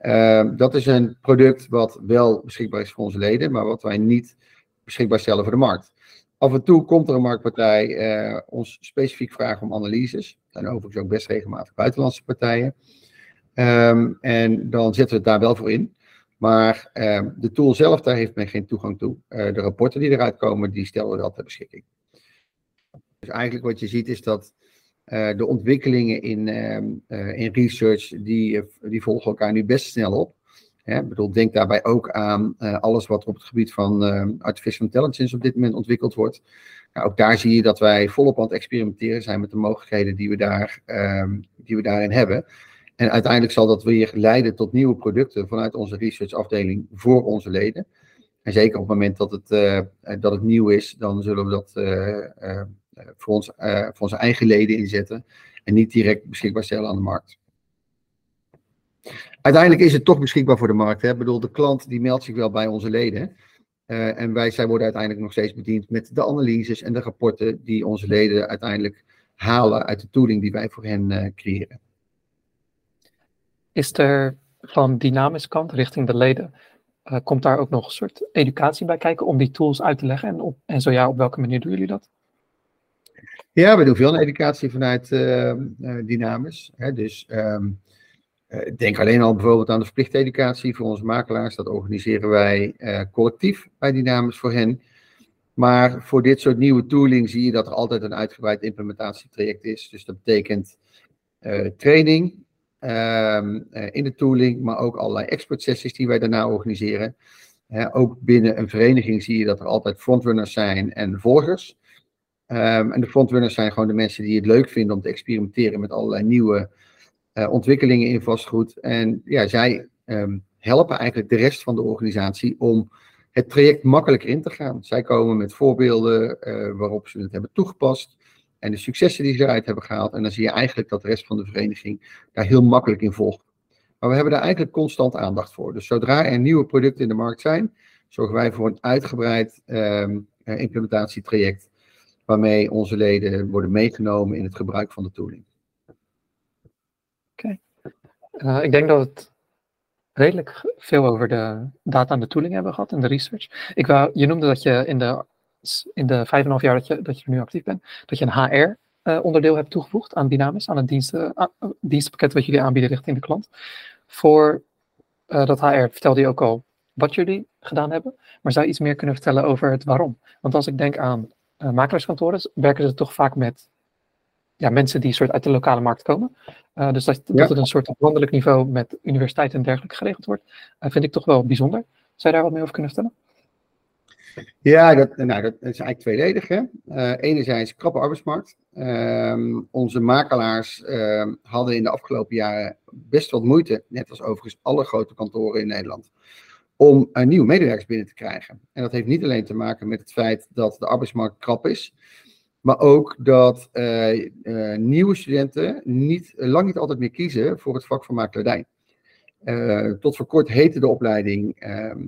Speaker 2: Uh, dat is een product wat wel beschikbaar is voor onze leden, maar wat wij niet beschikbaar stellen voor de markt. Af en toe komt er een marktpartij uh, ons specifiek vragen om analyses. Er zijn overigens ook best regelmatig buitenlandse partijen. Um, en dan zetten we het daar wel voor in. Maar um, de tool zelf, daar heeft men geen toegang toe. Uh, de rapporten die eruit komen, die stellen we wel ter beschikking. Dus eigenlijk wat je ziet is dat uh, de ontwikkelingen in, uh, in research, die, die volgen elkaar nu best snel op. Hè, ik bedoel, denk daarbij ook aan alles wat op het gebied van artificial intelligence op dit moment ontwikkeld wordt. Nou, ook daar zie je dat wij volop aan het experimenteren zijn met de mogelijkheden die we, daar, die we daarin hebben. En uiteindelijk zal dat weer leiden tot nieuwe producten vanuit onze researchafdeling voor onze leden. En zeker op het moment dat het, uh, dat het nieuw is, dan zullen we dat uh, voor, ons, voor onze eigen leden inzetten en niet direct beschikbaar stellen aan de markt. Uiteindelijk is het toch beschikbaar voor de markt. Hè? Ik bedoel, de klant die meldt zich wel bij onze leden. en wij, zij worden uiteindelijk nog steeds bediend met de analyses en de rapporten die onze leden uiteindelijk halen uit de tooling die wij voor hen creëren.
Speaker 1: Is er van dynamisch kant richting de leden, uh, komt daar ook nog een soort educatie bij kijken om die tools uit te leggen? En, en zo ja, op welke manier doen jullie dat?
Speaker 2: Ja, we doen veel educatie vanuit uh, uh, Dynamis. Hè, dus um, denk alleen al bijvoorbeeld aan de verplichte educatie voor onze makelaars. Dat organiseren wij collectief bij Dynamis voor hen. Maar voor dit soort nieuwe tooling zie je dat er altijd een uitgebreid implementatietraject is. Dus dat betekent training, um, in de tooling, maar ook allerlei expert sessies die wij daarna organiseren. ook binnen een vereniging zie je dat er altijd frontrunners zijn en volgers. Um, en de frontrunners zijn gewoon de mensen die het leuk vinden om te experimenteren met allerlei nieuwe uh, ontwikkelingen in vastgoed. En ja, zij um, helpen eigenlijk de rest van de organisatie om het traject makkelijker in te gaan. Zij komen met voorbeelden uh, waarop ze het hebben toegepast en de successen die ze eruit hebben gehaald. En dan zie je eigenlijk dat de rest van de vereniging daar heel makkelijk in volgt. Maar we hebben daar eigenlijk constant aandacht voor. Dus zodra er nieuwe producten in de markt zijn, zorgen wij voor een uitgebreid um, implementatietraject. Waarmee onze leden worden meegenomen in het gebruik van de tooling.
Speaker 1: Oké. Uh, ik denk dat we redelijk veel over de data en de tooling hebben gehad en de research. Ik wou, je noemde dat je in de in de vijf en half jaar dat je, dat je nu actief bent, dat je een HR-onderdeel uh, hebt toegevoegd aan Dynamis, aan het diensten, uh, dienstenpakket wat jullie aanbieden richting de klant. Voor uh, dat HR vertelde je ook al wat jullie gedaan hebben, maar zou je iets meer kunnen vertellen over het waarom? Want als ik denk aan uh, makelaarskantoren, werken ze toch vaak met ja, mensen die soort uit de lokale markt komen. Uh, dus dat, ja. het een soort landelijk niveau met universiteiten en dergelijke geregeld wordt, vind ik toch wel bijzonder. Zou je daar wat meer over kunnen vertellen?
Speaker 2: Ja, dat, nou, dat is eigenlijk tweeledig. Hè? Uh, enerzijds krappe arbeidsmarkt. Uh, onze makelaars uh, hadden in de afgelopen jaren best wat moeite, net als overigens alle grote kantoren in Nederland, om nieuwe medewerkers binnen te krijgen. En dat heeft niet alleen te maken met het feit dat de arbeidsmarkt krap is, maar ook dat uh, nieuwe studenten niet, lang niet altijd meer kiezen voor het vak van makelaardij. tot voor kort heette de opleiding ehm,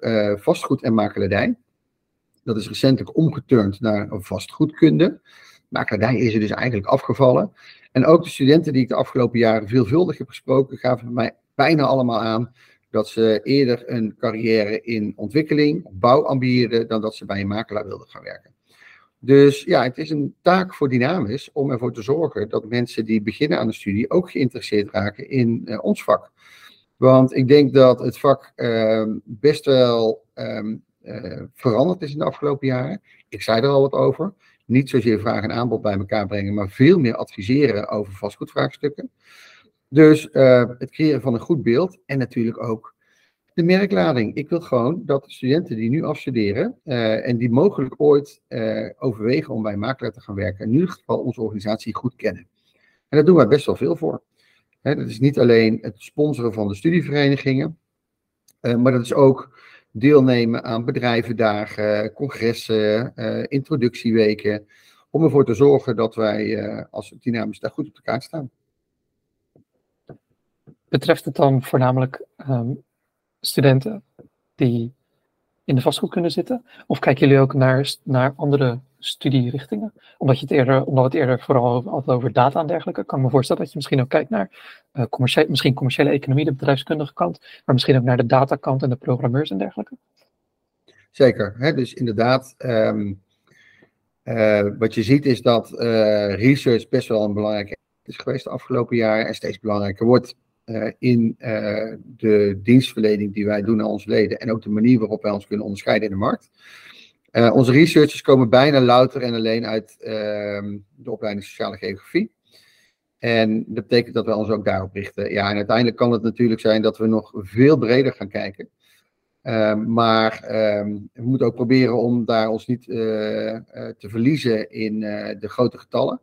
Speaker 2: uh, vastgoed en makelaardij. Dat is recentelijk omgeturnd naar vastgoedkunde. Makelaardij is er dus eigenlijk afgevallen. En ook de studenten die ik de afgelopen jaren veelvuldig heb gesproken, gaven mij bijna allemaal aan dat ze eerder een carrière in ontwikkeling, bouw ambieerden, dan dat ze bij een makelaar wilden gaan werken. Dus ja, het is een taak voor Dynamis om ervoor te zorgen dat mensen die beginnen aan de studie ook geïnteresseerd raken in uh, ons vak. Want ik denk dat het vak uh, best wel um, uh, veranderd is in de afgelopen jaren. Ik zei er al wat over. Niet zozeer vraag en aanbod bij elkaar brengen, maar veel meer adviseren over vastgoedvraagstukken. Dus uh, het creëren van een goed beeld en natuurlijk ook de merklading. Ik wil gewoon dat studenten die nu afstuderen uh, en die mogelijk ooit overwegen om bij makelaar te gaan werken, in ieder geval onze organisatie goed kennen. En daar doen wij best wel veel voor. Dat is niet alleen het sponsoren van de studieverenigingen, uh, maar dat is ook deelnemen aan bedrijvendagen, congressen, uh, introductieweken. om ervoor te zorgen dat wij als dynamisch daar goed op de kaart staan.
Speaker 1: Betreft het dan voornamelijk ehm, studenten die in de vastgoed kunnen zitten? Of kijken jullie ook naar, naar andere studierichtingen? Omdat, je het eerder, omdat het eerder vooral had over data en dergelijke, kan ik me voorstellen dat je misschien ook kijkt naar uh, commerciële, misschien commerciële economie, de bedrijfskundige kant, maar misschien ook naar de datakant en de programmeurs en dergelijke.
Speaker 2: Zeker, hè? dus inderdaad. Um, wat je ziet is dat uh, research best wel een belangrijke is geweest de afgelopen jaren en steeds belangrijker wordt. In de dienstverlening die wij doen aan onze leden en ook de manier waarop wij ons kunnen onderscheiden in de markt. Uh, onze researchers komen bijna louter en alleen uit ehm, de opleiding sociale geografie. En dat betekent dat we ons ook daarop richten. Ja, en uiteindelijk kan het natuurlijk zijn dat we nog veel breder gaan kijken. Ehm, maar ehm, we moeten ook proberen om daar ons niet te verliezen in de grote getallen.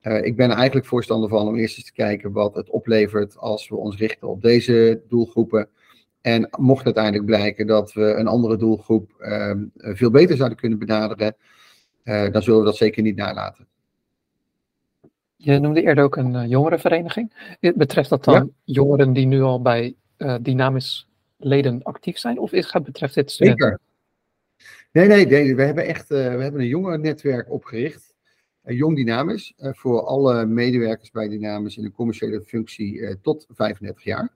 Speaker 2: Ik ben er eigenlijk voorstander van om eerst eens te kijken wat het oplevert als we ons richten op deze doelgroepen. En mocht uiteindelijk blijken dat we een andere doelgroep uh, veel beter zouden kunnen benaderen, uh, dan zullen we dat zeker niet nalaten.
Speaker 1: Je noemde eerder ook een jongerenvereniging. Betreft dat dan ja? jongeren die nu al bij Dynamisch leden actief zijn? Of is, betreft dit studenten? Zeker.
Speaker 2: Nee, nee, nee, we hebben echt we hebben een jongerennetwerk opgericht. Eh, jong Dynamisch, eh, voor alle medewerkers bij Dynamisch in een commerciële functie eh, tot 35 jaar.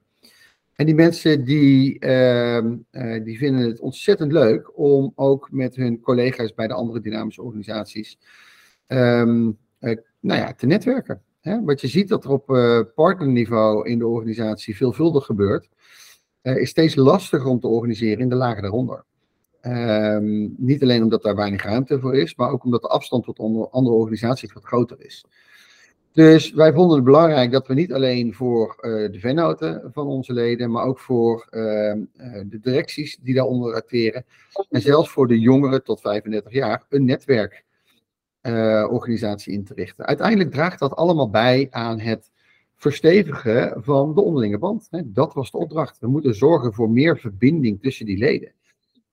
Speaker 2: En die mensen die, ehm, die vinden het ontzettend leuk om ook met hun collega's bij de andere dynamische organisaties um, nou ja, te netwerken. Hè? Wat je ziet dat er op partnerniveau in de organisatie veelvuldig gebeurt, is steeds lastiger om te organiseren in de lagen daaronder. Um, niet alleen omdat daar weinig ruimte voor is, maar ook omdat de afstand tot andere organisaties wat groter is. Dus wij vonden het belangrijk dat we niet alleen voor uh, de vennoten van onze leden, maar ook voor uh, de directies die daaronder acteren, en zelfs voor de jongeren tot 35 jaar, een netwerkorganisatie uh, in te richten. Uiteindelijk draagt dat allemaal bij aan het verstevigen van de onderlinge band. Hè. Dat was de opdracht. We moeten zorgen voor meer verbinding tussen die leden.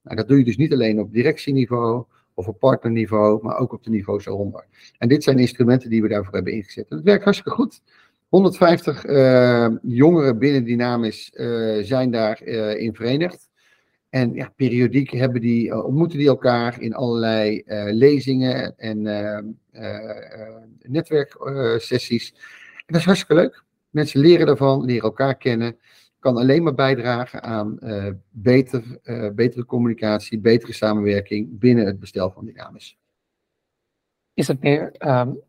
Speaker 2: Nou, dat doe je dus niet alleen op directieniveau of op partnerniveau, maar ook op de niveaus eronder. En dit zijn instrumenten die we daarvoor hebben ingezet. En het werkt hartstikke goed. 150 uh, eh, jongeren binnen Dynamisch uh, zijn daarin uh, verenigd. En ja, periodiek hebben die, eh, ontmoeten die elkaar in allerlei lezingen en netwerksessies. en dat is hartstikke leuk. Mensen leren daarvan, leren elkaar kennen kan alleen maar bijdragen aan uh, beter, uh, betere communicatie, betere samenwerking binnen het bestel van Dynamis.
Speaker 1: Is het meer, um,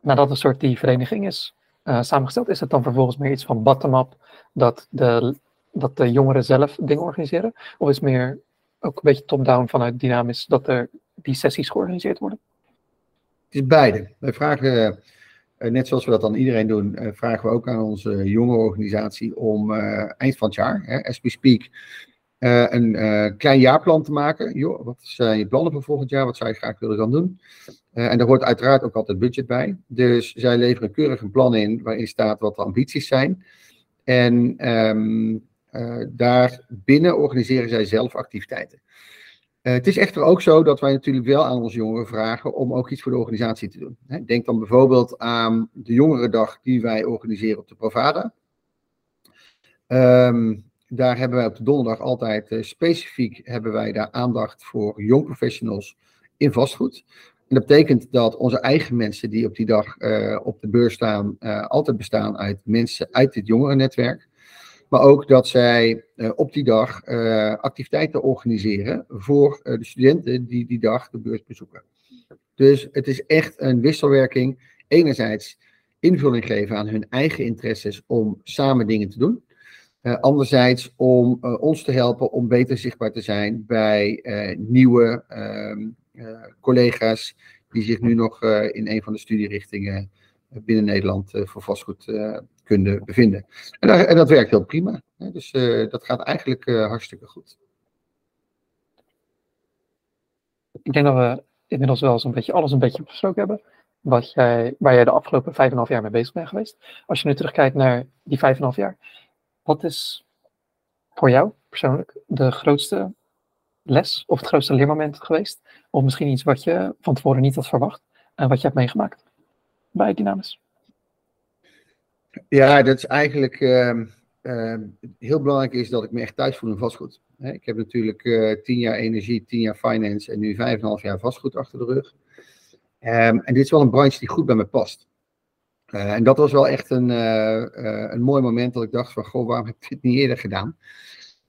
Speaker 1: nadat een soort die vereniging is uh, samengesteld, is het dan vervolgens meer iets van bottom-up, dat de, dat de jongeren zelf dingen organiseren? Of is het meer ook een beetje top-down vanuit Dynamis, dat er die sessies georganiseerd worden?
Speaker 2: Het is beide. Wij vragen eh, net zoals we dat dan iedereen doen, eh, vragen we ook aan onze jonge organisatie om eh, eind van het jaar, hè, as we speak, een klein jaarplan te maken. Joh, wat zijn je plannen voor volgend jaar? Wat zou je graag willen gaan doen? en daar hoort uiteraard ook altijd budget bij. Dus zij leveren keurig een plan in waarin staat wat de ambities zijn. En um, daar binnen organiseren zij zelf activiteiten. Uh, het is echter ook zo dat wij natuurlijk wel aan onze jongeren vragen om ook iets voor de organisatie te doen. Denk dan bijvoorbeeld aan de jongerendag die wij organiseren op de Provada. Um, daar hebben wij op de donderdag altijd uh, specifiek hebben wij daar aandacht voor jong professionals in vastgoed. En dat betekent dat onze eigen mensen die op die dag uh, op de beurs staan, altijd bestaan uit mensen uit dit jongerennetwerk. Maar ook dat zij uh, op die dag uh, activiteiten organiseren voor uh, de studenten die die dag de beurs bezoeken. Dus het is echt een wisselwerking. Enerzijds invulling geven aan hun eigen interesses om samen dingen te doen. anderzijds om ons te helpen om beter zichtbaar te zijn bij nieuwe ehm, collega's die zich nu nog in een van de studierichtingen binnen Nederland voor vastgoed kunnen bevinden. En, en dat werkt heel prima. Hè? Dus uh, dat gaat eigenlijk uh, hartstikke goed.
Speaker 1: Ik denk dat we inmiddels wel zo'n beetje alles een beetje besproken hebben. Wat waar jij de afgelopen vijf en half jaar mee bezig bent geweest. Als je nu terugkijkt naar die vijf en half jaar. Wat is voor jou persoonlijk de grootste les of het grootste leermoment geweest? Of misschien iets wat je van tevoren niet had verwacht, wat je hebt meegemaakt bij Dynamis?
Speaker 2: Ja, dat is eigenlijk ehm, ehm, heel belangrijk is dat ik me echt thuis voel in vastgoed. Ik heb natuurlijk uh, tien jaar energie, tien jaar finance en nu vijf en een half jaar vastgoed achter de rug. Um, en dit is wel een branche die goed bij me past. Uh, en dat was wel echt een, uh, een mooi moment dat ik dacht van, goh, waarom heb ik dit niet eerder gedaan?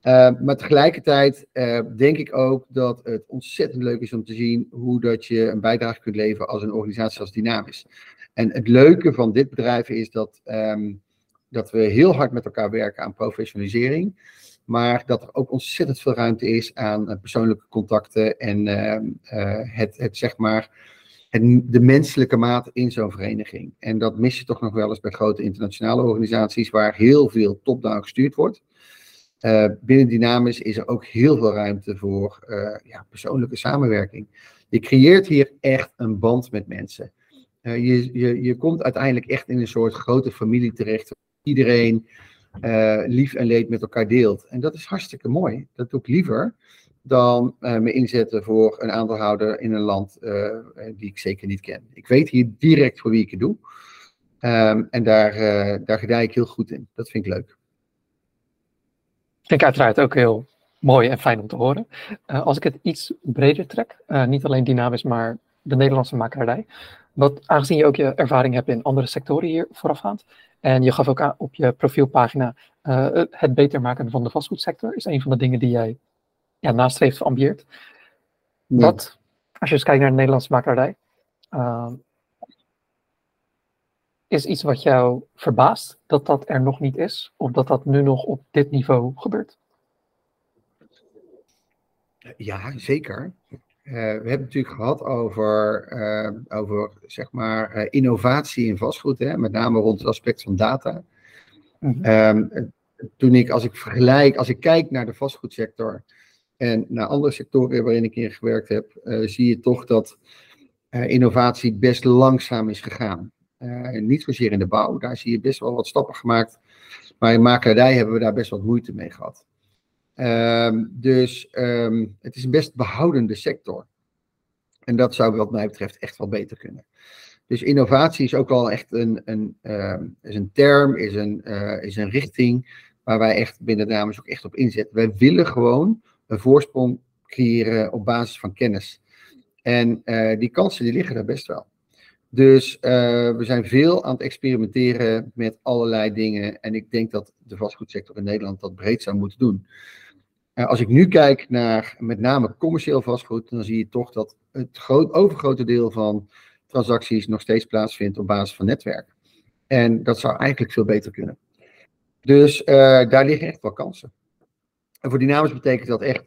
Speaker 2: Maar tegelijkertijd denk ik ook dat het ontzettend leuk is om te zien hoe dat je een bijdrage kunt leveren als een organisatie als Dynamis. En het leuke van dit bedrijf is dat, um, dat we heel hard met elkaar werken aan professionalisering. Maar dat er ook ontzettend veel ruimte is aan uh, persoonlijke contacten en uh, het, het, zeg maar, het, de menselijke maat in zo'n vereniging. En dat mis je toch nog wel eens bij grote internationale organisaties waar heel veel top-down gestuurd wordt. Uh, binnen Dynamis is er ook heel veel ruimte voor ja, persoonlijke samenwerking. Je creëert hier echt een band met mensen. je, je, je komt uiteindelijk echt in een soort grote familie terecht. Iedereen uh, lief en leed met elkaar deelt. En dat is hartstikke mooi. Dat doe ik liever dan me inzetten voor een aandeelhouder in een land die ik zeker niet ken. Ik weet hier direct voor wie ik het doe. Um, en daar, daar gedij ik heel goed in. Dat vind ik leuk.
Speaker 1: Ik denk uiteraard ook heel mooi en fijn om te horen. als ik het iets breder trek, niet alleen dynamisch, maar de Nederlandse makelaardij. Wat, aangezien je ook je ervaring hebt in andere sectoren hier voorafgaand, en je gaf ook aan op je profielpagina, uh, het beter maken van de vastgoedsector is een van de dingen die jij ja, nastreeft of ambieert. Wat, als je eens kijkt naar de Nederlandse makelaardij, uh, is iets wat jou verbaast dat dat er nog niet is? Of dat dat nu nog op dit niveau gebeurt?
Speaker 2: Ja, zeker. Uh, we hebben het natuurlijk gehad over, uh, over zeg maar, uh, innovatie in vastgoed, hè, met name rond het aspect van data. Mm -hmm. um, toen ik, als ik vergelijk, als ik kijk naar de vastgoedsector en naar andere sectoren waarin ik in gewerkt heb, zie je toch dat innovatie best langzaam is gegaan. Niet zozeer in de bouw, daar zie je best wel wat stappen gemaakt, maar in makelaardij hebben we daar best wat moeite mee gehad. Um, dus um, het is een best behoudende sector. En dat zou wat mij betreft echt wel beter kunnen. Dus innovatie is ook wel echt een, een, uh, is een term, is een, uh, is een richting waar wij echt binnen dames ook echt op inzetten. Wij willen gewoon een voorsprong creëren op basis van kennis. En uh, die kansen die liggen er best wel. Dus we zijn veel aan het experimenteren met allerlei dingen. En ik denk dat de vastgoedsector in Nederland dat breed zou moeten doen. Uh, als ik nu kijk naar met name commercieel vastgoed, dan zie je toch dat het groot, overgrote deel van transacties nog steeds plaatsvindt op basis van netwerk. En dat zou eigenlijk veel beter kunnen. Dus uh, daar liggen echt wel kansen. En voor Dynamisch betekent dat echt,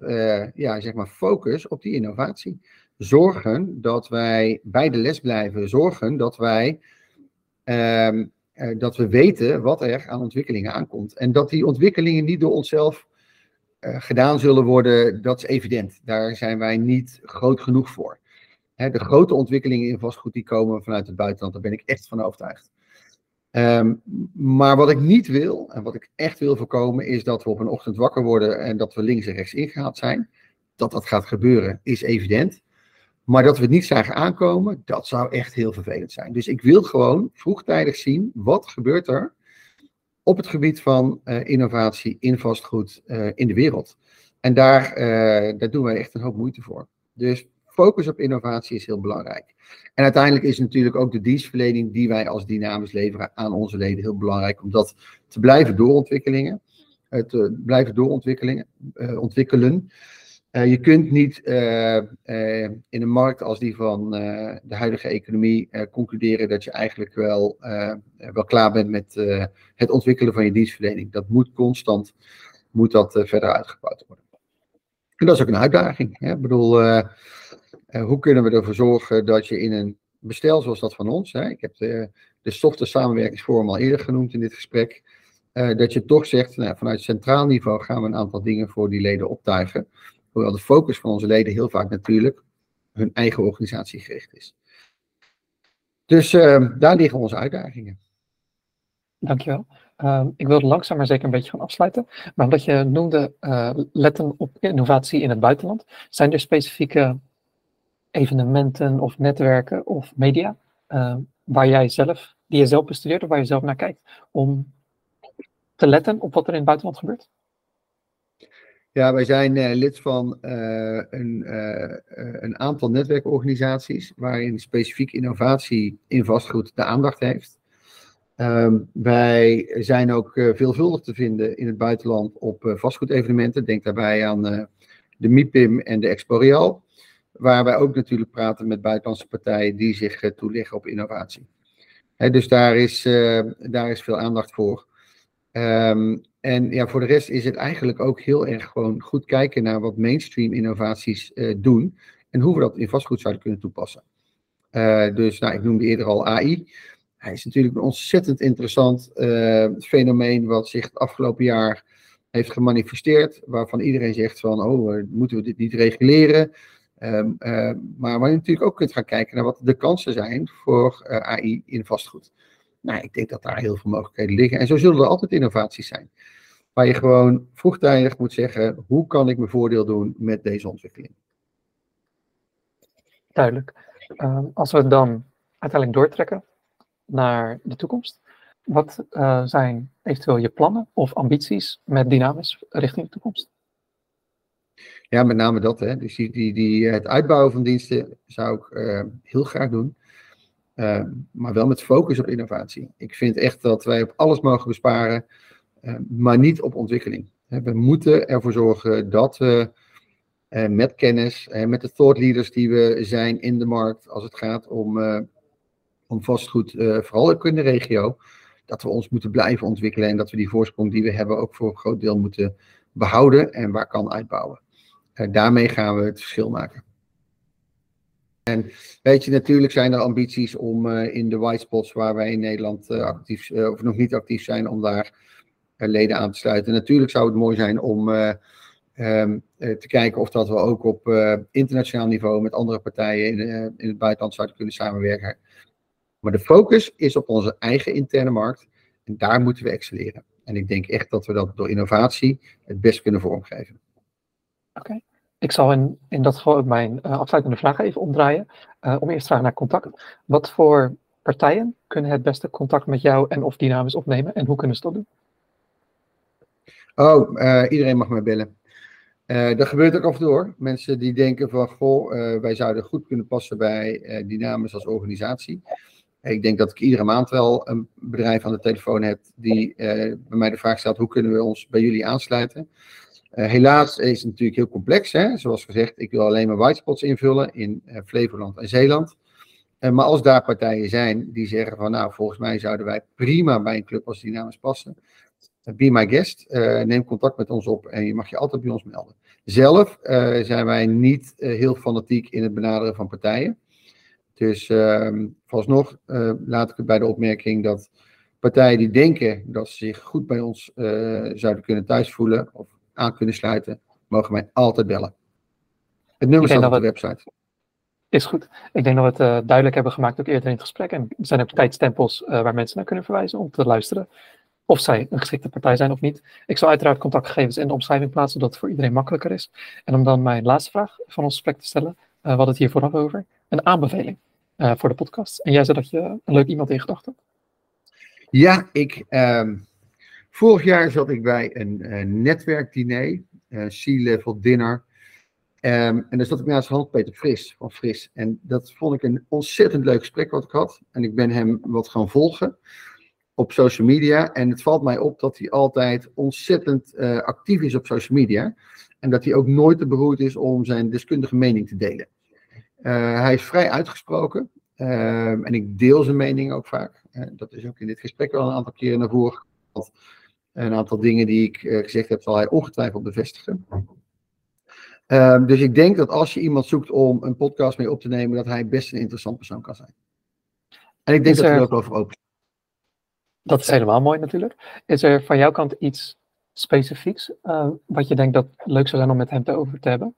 Speaker 2: ja, zeg maar, focus op die innovatie. Zorgen dat wij bij de les blijven. Zorgen dat wij, uh, dat we weten wat er aan ontwikkelingen aankomt. En dat die ontwikkelingen niet door onszelf uh, gedaan zullen worden, dat is evident. Daar zijn wij niet groot genoeg voor. Hè, de grote ontwikkelingen in vastgoed die komen vanuit het buitenland, daar ben ik echt van overtuigd. Um, maar wat ik niet wil, en wat ik echt wil voorkomen, is dat we op een ochtend wakker worden en dat we links en rechts ingehaald zijn. Dat dat gaat gebeuren, is evident. Maar dat we het niet zagen aankomen, dat zou echt heel vervelend zijn. Dus ik wil gewoon vroegtijdig zien, wat gebeurt er op het gebied van uh, innovatie in vastgoed uh, in de wereld. En daar, uh, daar doen wij echt een hoop moeite voor. Dus focus op innovatie is heel belangrijk. En uiteindelijk is natuurlijk ook de dienstverlening die wij als dynamisch leveren aan onze leden heel belangrijk om dat te blijven doorontwikkelingen, te blijven doorontwikkelingen, ontwikkelen. Uh, je kunt niet uh, uh, in een markt als die van de huidige economie concluderen dat je eigenlijk wel, wel klaar bent met het ontwikkelen van je dienstverlening. Dat moet constant moet dat, verder uitgebouwd worden. En dat is ook een uitdaging. Hè? Ik bedoel, hoe kunnen we ervoor zorgen dat je in een bestel zoals dat van ons, hè? ik heb de, de software samenwerkingsvorm al eerder genoemd in dit gesprek, dat je toch zegt, nou, vanuit centraal niveau gaan we een aantal dingen voor die leden optuigen Hoewel de focus van onze leden heel vaak natuurlijk hun eigen organisatie gericht is. Dus uh, daar liggen onze uitdagingen.
Speaker 1: Dankjewel. Uh, ik wilde langzaam maar zeker een beetje gaan afsluiten. Maar omdat je noemde uh, letten op innovatie in het buitenland, zijn er specifieke evenementen of netwerken of media waar jij zelf, die je zelf bestudeert of waar je zelf naar kijkt, om te letten op wat er in het buitenland gebeurt?
Speaker 2: Ja, wij zijn uh, lid van uh, een, uh, een, aantal netwerkorganisaties waarin specifiek innovatie in vastgoed de aandacht heeft. Um, wij zijn ook veelvuldig te vinden in het buitenland op vastgoedevenementen. Denk daarbij aan de MIPIM en de Exporeal, waar wij ook natuurlijk praten met buitenlandse partijen die zich toeleggen op innovatie. Dus daar is, daar is veel aandacht voor. Um, en ja, voor de rest is het eigenlijk ook heel erg gewoon goed kijken naar wat mainstream innovaties uh, doen en hoe we dat in vastgoed zouden kunnen toepassen. Uh, dus nou, ik noemde eerder al AI. Hij is natuurlijk een ontzettend interessant uh, fenomeen wat zich het afgelopen jaar heeft gemanifesteerd, waarvan iedereen zegt van, oh, moeten we dit niet reguleren? Um, maar waar je natuurlijk ook kunt gaan kijken naar wat de kansen zijn voor AI in vastgoed. Nou, ik denk dat daar heel veel mogelijkheden liggen. En zo zullen er altijd innovaties zijn. Waar je gewoon vroegtijdig moet zeggen, hoe kan ik mijn voordeel doen met deze ontwikkeling?
Speaker 1: Duidelijk. Uh, als we het dan uiteindelijk doortrekken naar de toekomst. Wat uh, zijn eventueel je plannen of ambities met Dynamis richting de toekomst?
Speaker 2: Ja, met name dat. Hè. Dus die, die, die, het uitbouwen van diensten zou ik uh, heel graag doen. Uh, maar wel met focus op innovatie. Ik vind echt dat wij op alles mogen besparen, uh, maar niet op ontwikkeling. We moeten ervoor zorgen dat we uh, met kennis, met de thought leaders die we zijn in de markt, als het gaat om, om vastgoed, vooral ook in de regio, dat we ons moeten blijven ontwikkelen en dat we die voorsprong die we hebben ook voor een groot deel moeten behouden en waar kan uitbouwen. daarmee gaan we het verschil maken. En weet je, natuurlijk zijn er ambities om uh, in de white spots waar wij in Nederland uh, actief, uh, of nog niet actief zijn, om daar leden aan te sluiten. Natuurlijk zou het mooi zijn om um, te kijken of dat we ook op internationaal niveau met andere partijen in, in, het buitenland zouden kunnen samenwerken. Maar de focus is op onze eigen interne markt en daar moeten we excelleren. En ik denk echt dat we dat door innovatie het best kunnen vormgeven.
Speaker 1: Oké. Ik zal in, dat geval ook mijn uh, afsluitende vraag even omdraaien. Uh, om eerst te vragen naar contact. Wat voor partijen kunnen het beste contact met jou en of Dynamis opnemen en hoe kunnen ze dat doen?
Speaker 2: Oh, uh, iedereen mag mij bellen. dat gebeurt ook af en toe. Mensen die denken van, goh, wij zouden goed kunnen passen bij Dynamis als organisatie. Ik denk dat ik iedere maand wel een bedrijf aan de telefoon heb die bij mij de vraag stelt, hoe kunnen we ons bij jullie aansluiten? Uh, helaas is het natuurlijk heel complex. Hè? Zoals gezegd, ik wil alleen maar whitespots invullen in uh, Flevoland en Zeeland. Uh, maar als daar partijen zijn die zeggen van nou, volgens mij zouden wij prima bij een club als Dynamis passen. Be my guest, neem contact met ons op en je mag je altijd bij ons melden. Zelf zijn wij niet heel fanatiek in het benaderen van partijen. Dus ehm, vooralsnog laat ik het bij de opmerking dat partijen die denken dat ze zich goed bij ons zouden kunnen thuisvoelen, of aan kunnen sluiten, mogen mij altijd bellen. Het nummer staat op de website.
Speaker 1: Is goed. Ik denk dat we het uh, duidelijk hebben gemaakt ook eerder in het gesprek. En er zijn ook tijdstempels uh, waar mensen naar kunnen verwijzen om te luisteren. Of zij een geschikte partij zijn of niet. Ik zal uiteraard contactgegevens in de omschrijving plaatsen, zodat het voor iedereen makkelijker is. En om dan mijn laatste vraag van ons gesprek te stellen. We hadden het hier vooraf over. Een aanbeveling voor de podcast. En jij zei dat je een leuk iemand in gedachten had.
Speaker 2: Ja, ik... Ehm, Vorig jaar zat ik bij een, een netwerkdiner, een C-level dinner. Um, en daar zat ik naast Hans Peter Fris van Fris. En dat vond ik een ontzettend leuk gesprek wat ik had. En ik ben hem wat gaan volgen op social media. En het valt mij op dat hij altijd ontzettend uh, actief is op social media. En dat hij ook nooit te beroerd is om zijn deskundige mening te delen. Hij is vrij uitgesproken. Uh, en ik deel zijn mening ook vaak. dat is ook in dit gesprek wel een aantal keren naar voren gekomen. Een aantal dingen die ik uh, gezegd heb, zal hij ongetwijfeld bevestigen. Um, dus ik denk dat als je iemand zoekt om een podcast mee op te nemen, dat hij best een interessant persoon kan zijn. En ik denk dat hij er ook over open
Speaker 1: Dat is helemaal mooi natuurlijk. Is er van jouw kant iets specifieks uh, wat je denkt dat leuk zou zijn om met hem te over te hebben?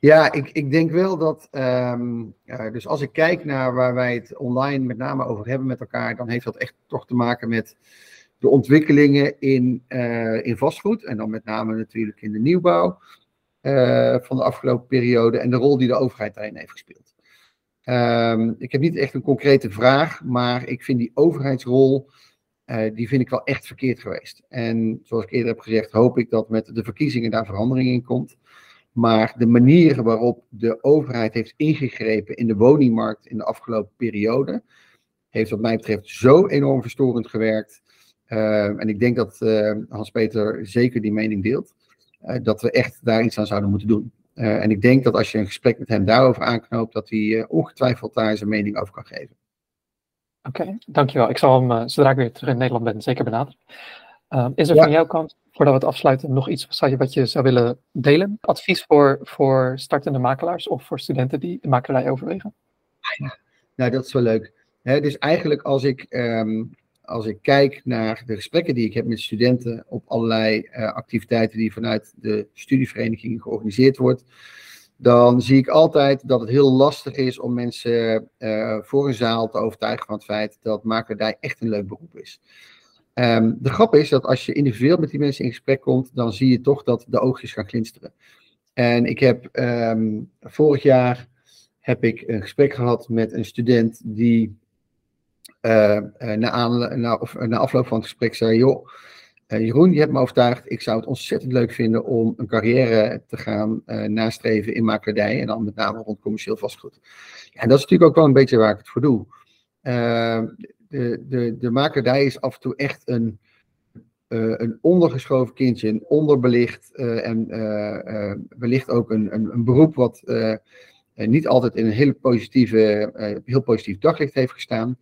Speaker 2: Ja, ik, ik denk wel dat, um, uh, dus als ik kijk naar waar wij het online met name over hebben met elkaar, dan heeft dat echt toch te maken met de ontwikkelingen in, uh, in vastgoed en dan met name natuurlijk in de nieuwbouw. van de afgelopen periode en de rol die de overheid daarin heeft gespeeld. Ehm, ik heb niet echt een concrete vraag, maar ik vind die overheidsrol, die vind ik wel echt verkeerd geweest. En zoals ik eerder heb gezegd, hoop ik dat met de verkiezingen daar verandering in komt. Maar de manier waarop de overheid heeft ingegrepen in de woningmarkt in de afgelopen periode, heeft wat mij betreft zo enorm verstorend gewerkt. Uh, en ik denk dat uh, Hans-Peter zeker die mening deelt. Uh, dat we echt daar iets aan zouden moeten doen. en ik denk dat als je een gesprek met hem daarover aanknoopt, dat hij ongetwijfeld daar zijn mening over kan geven.
Speaker 1: Oké, okay, dankjewel. Ik zal hem, zodra ik weer terug in Nederland ben, zeker benaderen. is er ja. van jouw kant voordat we het afsluiten, nog iets wat je zou willen delen? Advies voor, voor startende makelaars of voor studenten die de makelarij overwegen?
Speaker 2: Nou, dat is wel leuk. dus eigenlijk als ik, ehm, als ik kijk naar de gesprekken die ik heb met studenten op allerlei uh, activiteiten die vanuit de studievereniging georganiseerd wordt, dan zie ik altijd dat het heel lastig is om mensen uh, voor een zaal te overtuigen van het feit dat makelarij echt een leuk beroep is. Um, de grap is dat als je individueel met die mensen in gesprek komt, dan zie je toch dat de oogjes gaan glinsteren. En ik heb um, vorig jaar heb ik een gesprek gehad met een student die na, aan, na, of, na afloop van het gesprek zei, joh, Jeroen, je hebt me overtuigd, ik zou het ontzettend leuk vinden om een carrière te gaan nastreven in makelaardij en dan met name rond commercieel vastgoed. Ja, en dat is natuurlijk ook wel een beetje waar ik het voor doe. De, de, de is af en toe echt een, een ondergeschoven kindje, een onderbelicht en uh, wellicht ook een, een, een beroep wat niet altijd in een hele positieve, heel positief daglicht heeft gestaan.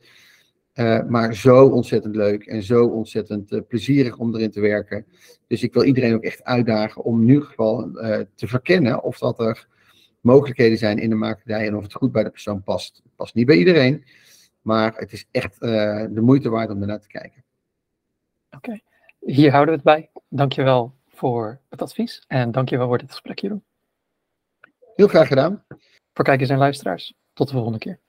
Speaker 2: Maar zo ontzettend leuk en zo ontzettend plezierig om erin te werken. Dus ik wil iedereen ook echt uitdagen om in ieder geval te verkennen of dat er mogelijkheden zijn in de makerdij en of het goed bij de persoon past. Het past niet bij iedereen. Maar het is echt de moeite waard om ernaar te kijken.
Speaker 1: Oké, okay. hier houden we het bij. Dankjewel voor het advies en dankjewel voor dit gesprek, Jeroen.
Speaker 2: Heel graag gedaan.
Speaker 1: Voor kijkers en luisteraars, tot de volgende keer.